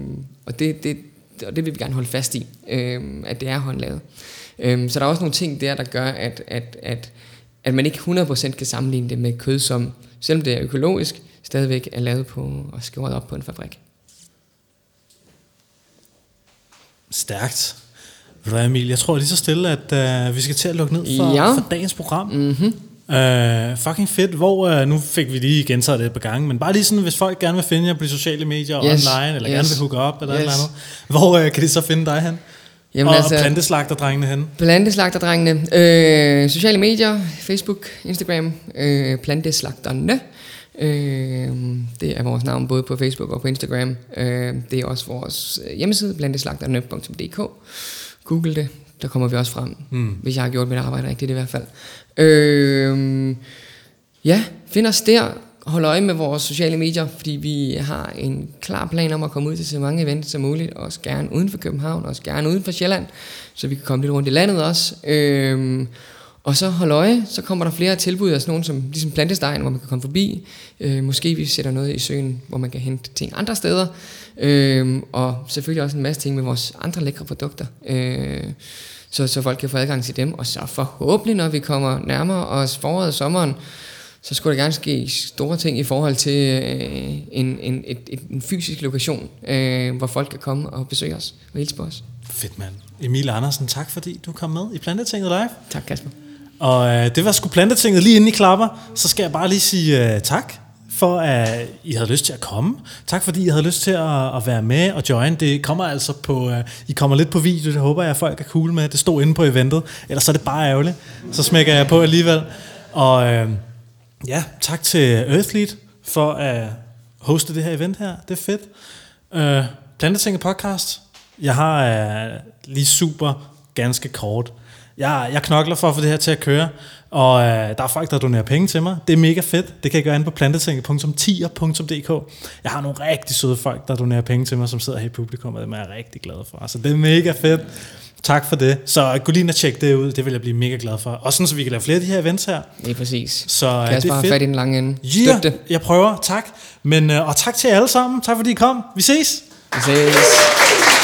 og, det, det, og det vil vi gerne holde fast i, øh, at det er håndlavet. Øh, så der er også nogle ting der, der gør, at, at, at, at man ikke 100% kan sammenligne det med kød, som selvom det er økologisk, stadigvæk er lavet på og skåret op på en fabrik. Stærkt. Ved du Emil, jeg tror lige så stille, at uh, vi skal til at lukke ned for, Ja. for dagens program. Mm-hmm. Uh, fucking fedt. Hvor, uh, nu fik vi lige gentaget det et par gange, men bare lige sådan, hvis folk gerne vil finde jer på de sociale medier Yes. online, eller Yes. gerne vil hooke op, eller yes. Yes. eller andet, hvor uh, kan de så finde dig hen? Jamen og altså- planteslagterdrengene hen? Planteslagterdrengene. Øh, sociale medier, Facebook, Instagram, øh, Planteslagterne. Øh, det er vores navn både på Facebook og på Instagram. Øh, det er også vores hjemmeside, planteslagterne.dk. Google det, der kommer vi også frem, mm. hvis jeg har gjort mit arbejde rigtigt i hvert fald. Øh, ja, find os der. Hold øje med vores sociale medier, fordi vi har en klar plan om at komme ud til så mange events som muligt, også gerne uden for København, også gerne uden for Sjælland, så vi kan komme lidt rundt i landet også. Øhm, og så hold øje, så kommer der flere tilbud af sådan nogle som ligesom plantestegn, hvor man kan komme forbi. Øh, måske vi sætter noget i søen, hvor man kan hente ting andre steder. Øhm, og selvfølgelig også en masse ting med vores andre lækre produkter. Øh, så, så folk kan få adgang til dem. Og så forhåbentlig, når vi kommer nærmere os foråret og sommeren, så skulle der gerne ske store ting i forhold til øh, en, en, et, et, en fysisk lokation, øh, hvor folk kan komme og besøge os og hilse på os. Fedt, mand. Emil Andersen, tak fordi du kom med i Plantetinget Live. Tak, Kasper. Og øh, det var sgu Plantetinget lige inden I klapper. Så skal jeg bare lige sige øh, tak for, at I havde lyst til at komme. Tak fordi I havde lyst til at, at være med og join. Det kommer altså på, øh, I kommer lidt på video, det håber jeg, at folk er cool med. Det stod inde på eventet, ellers så er det bare ærgerligt. Så smækker jeg på alligevel. Og øh, ja, tak til Earthlead for at hoste det her event her. Det er fedt. Øh, Plantetinget podcast. Jeg har øh, lige super ganske kort. Jeg, jeg knokler for at få det her til at køre, og øh, der er folk, der donerer penge til mig. Det er mega fedt. Det kan jeg gøre inde på plantetinget.tier.dk. Jeg har nogle rigtig søde folk, der donerer penge til mig, som sidder her i publikum, og dem er jeg rigtig glad for. Så det er mega fedt. Tak for det. Så gå lige ind og tjek det ud. Det vil jeg blive mega glad for. Og sådan, så vi kan lave flere af de her events her. Det er præcis. Så øh, Kasper det er har fedt. fat i den lange ende. Ja, Støt det. jeg prøver. Tak. Men, øh, og tak til jer alle sammen. Tak fordi I kom. Vi ses. Vi ses.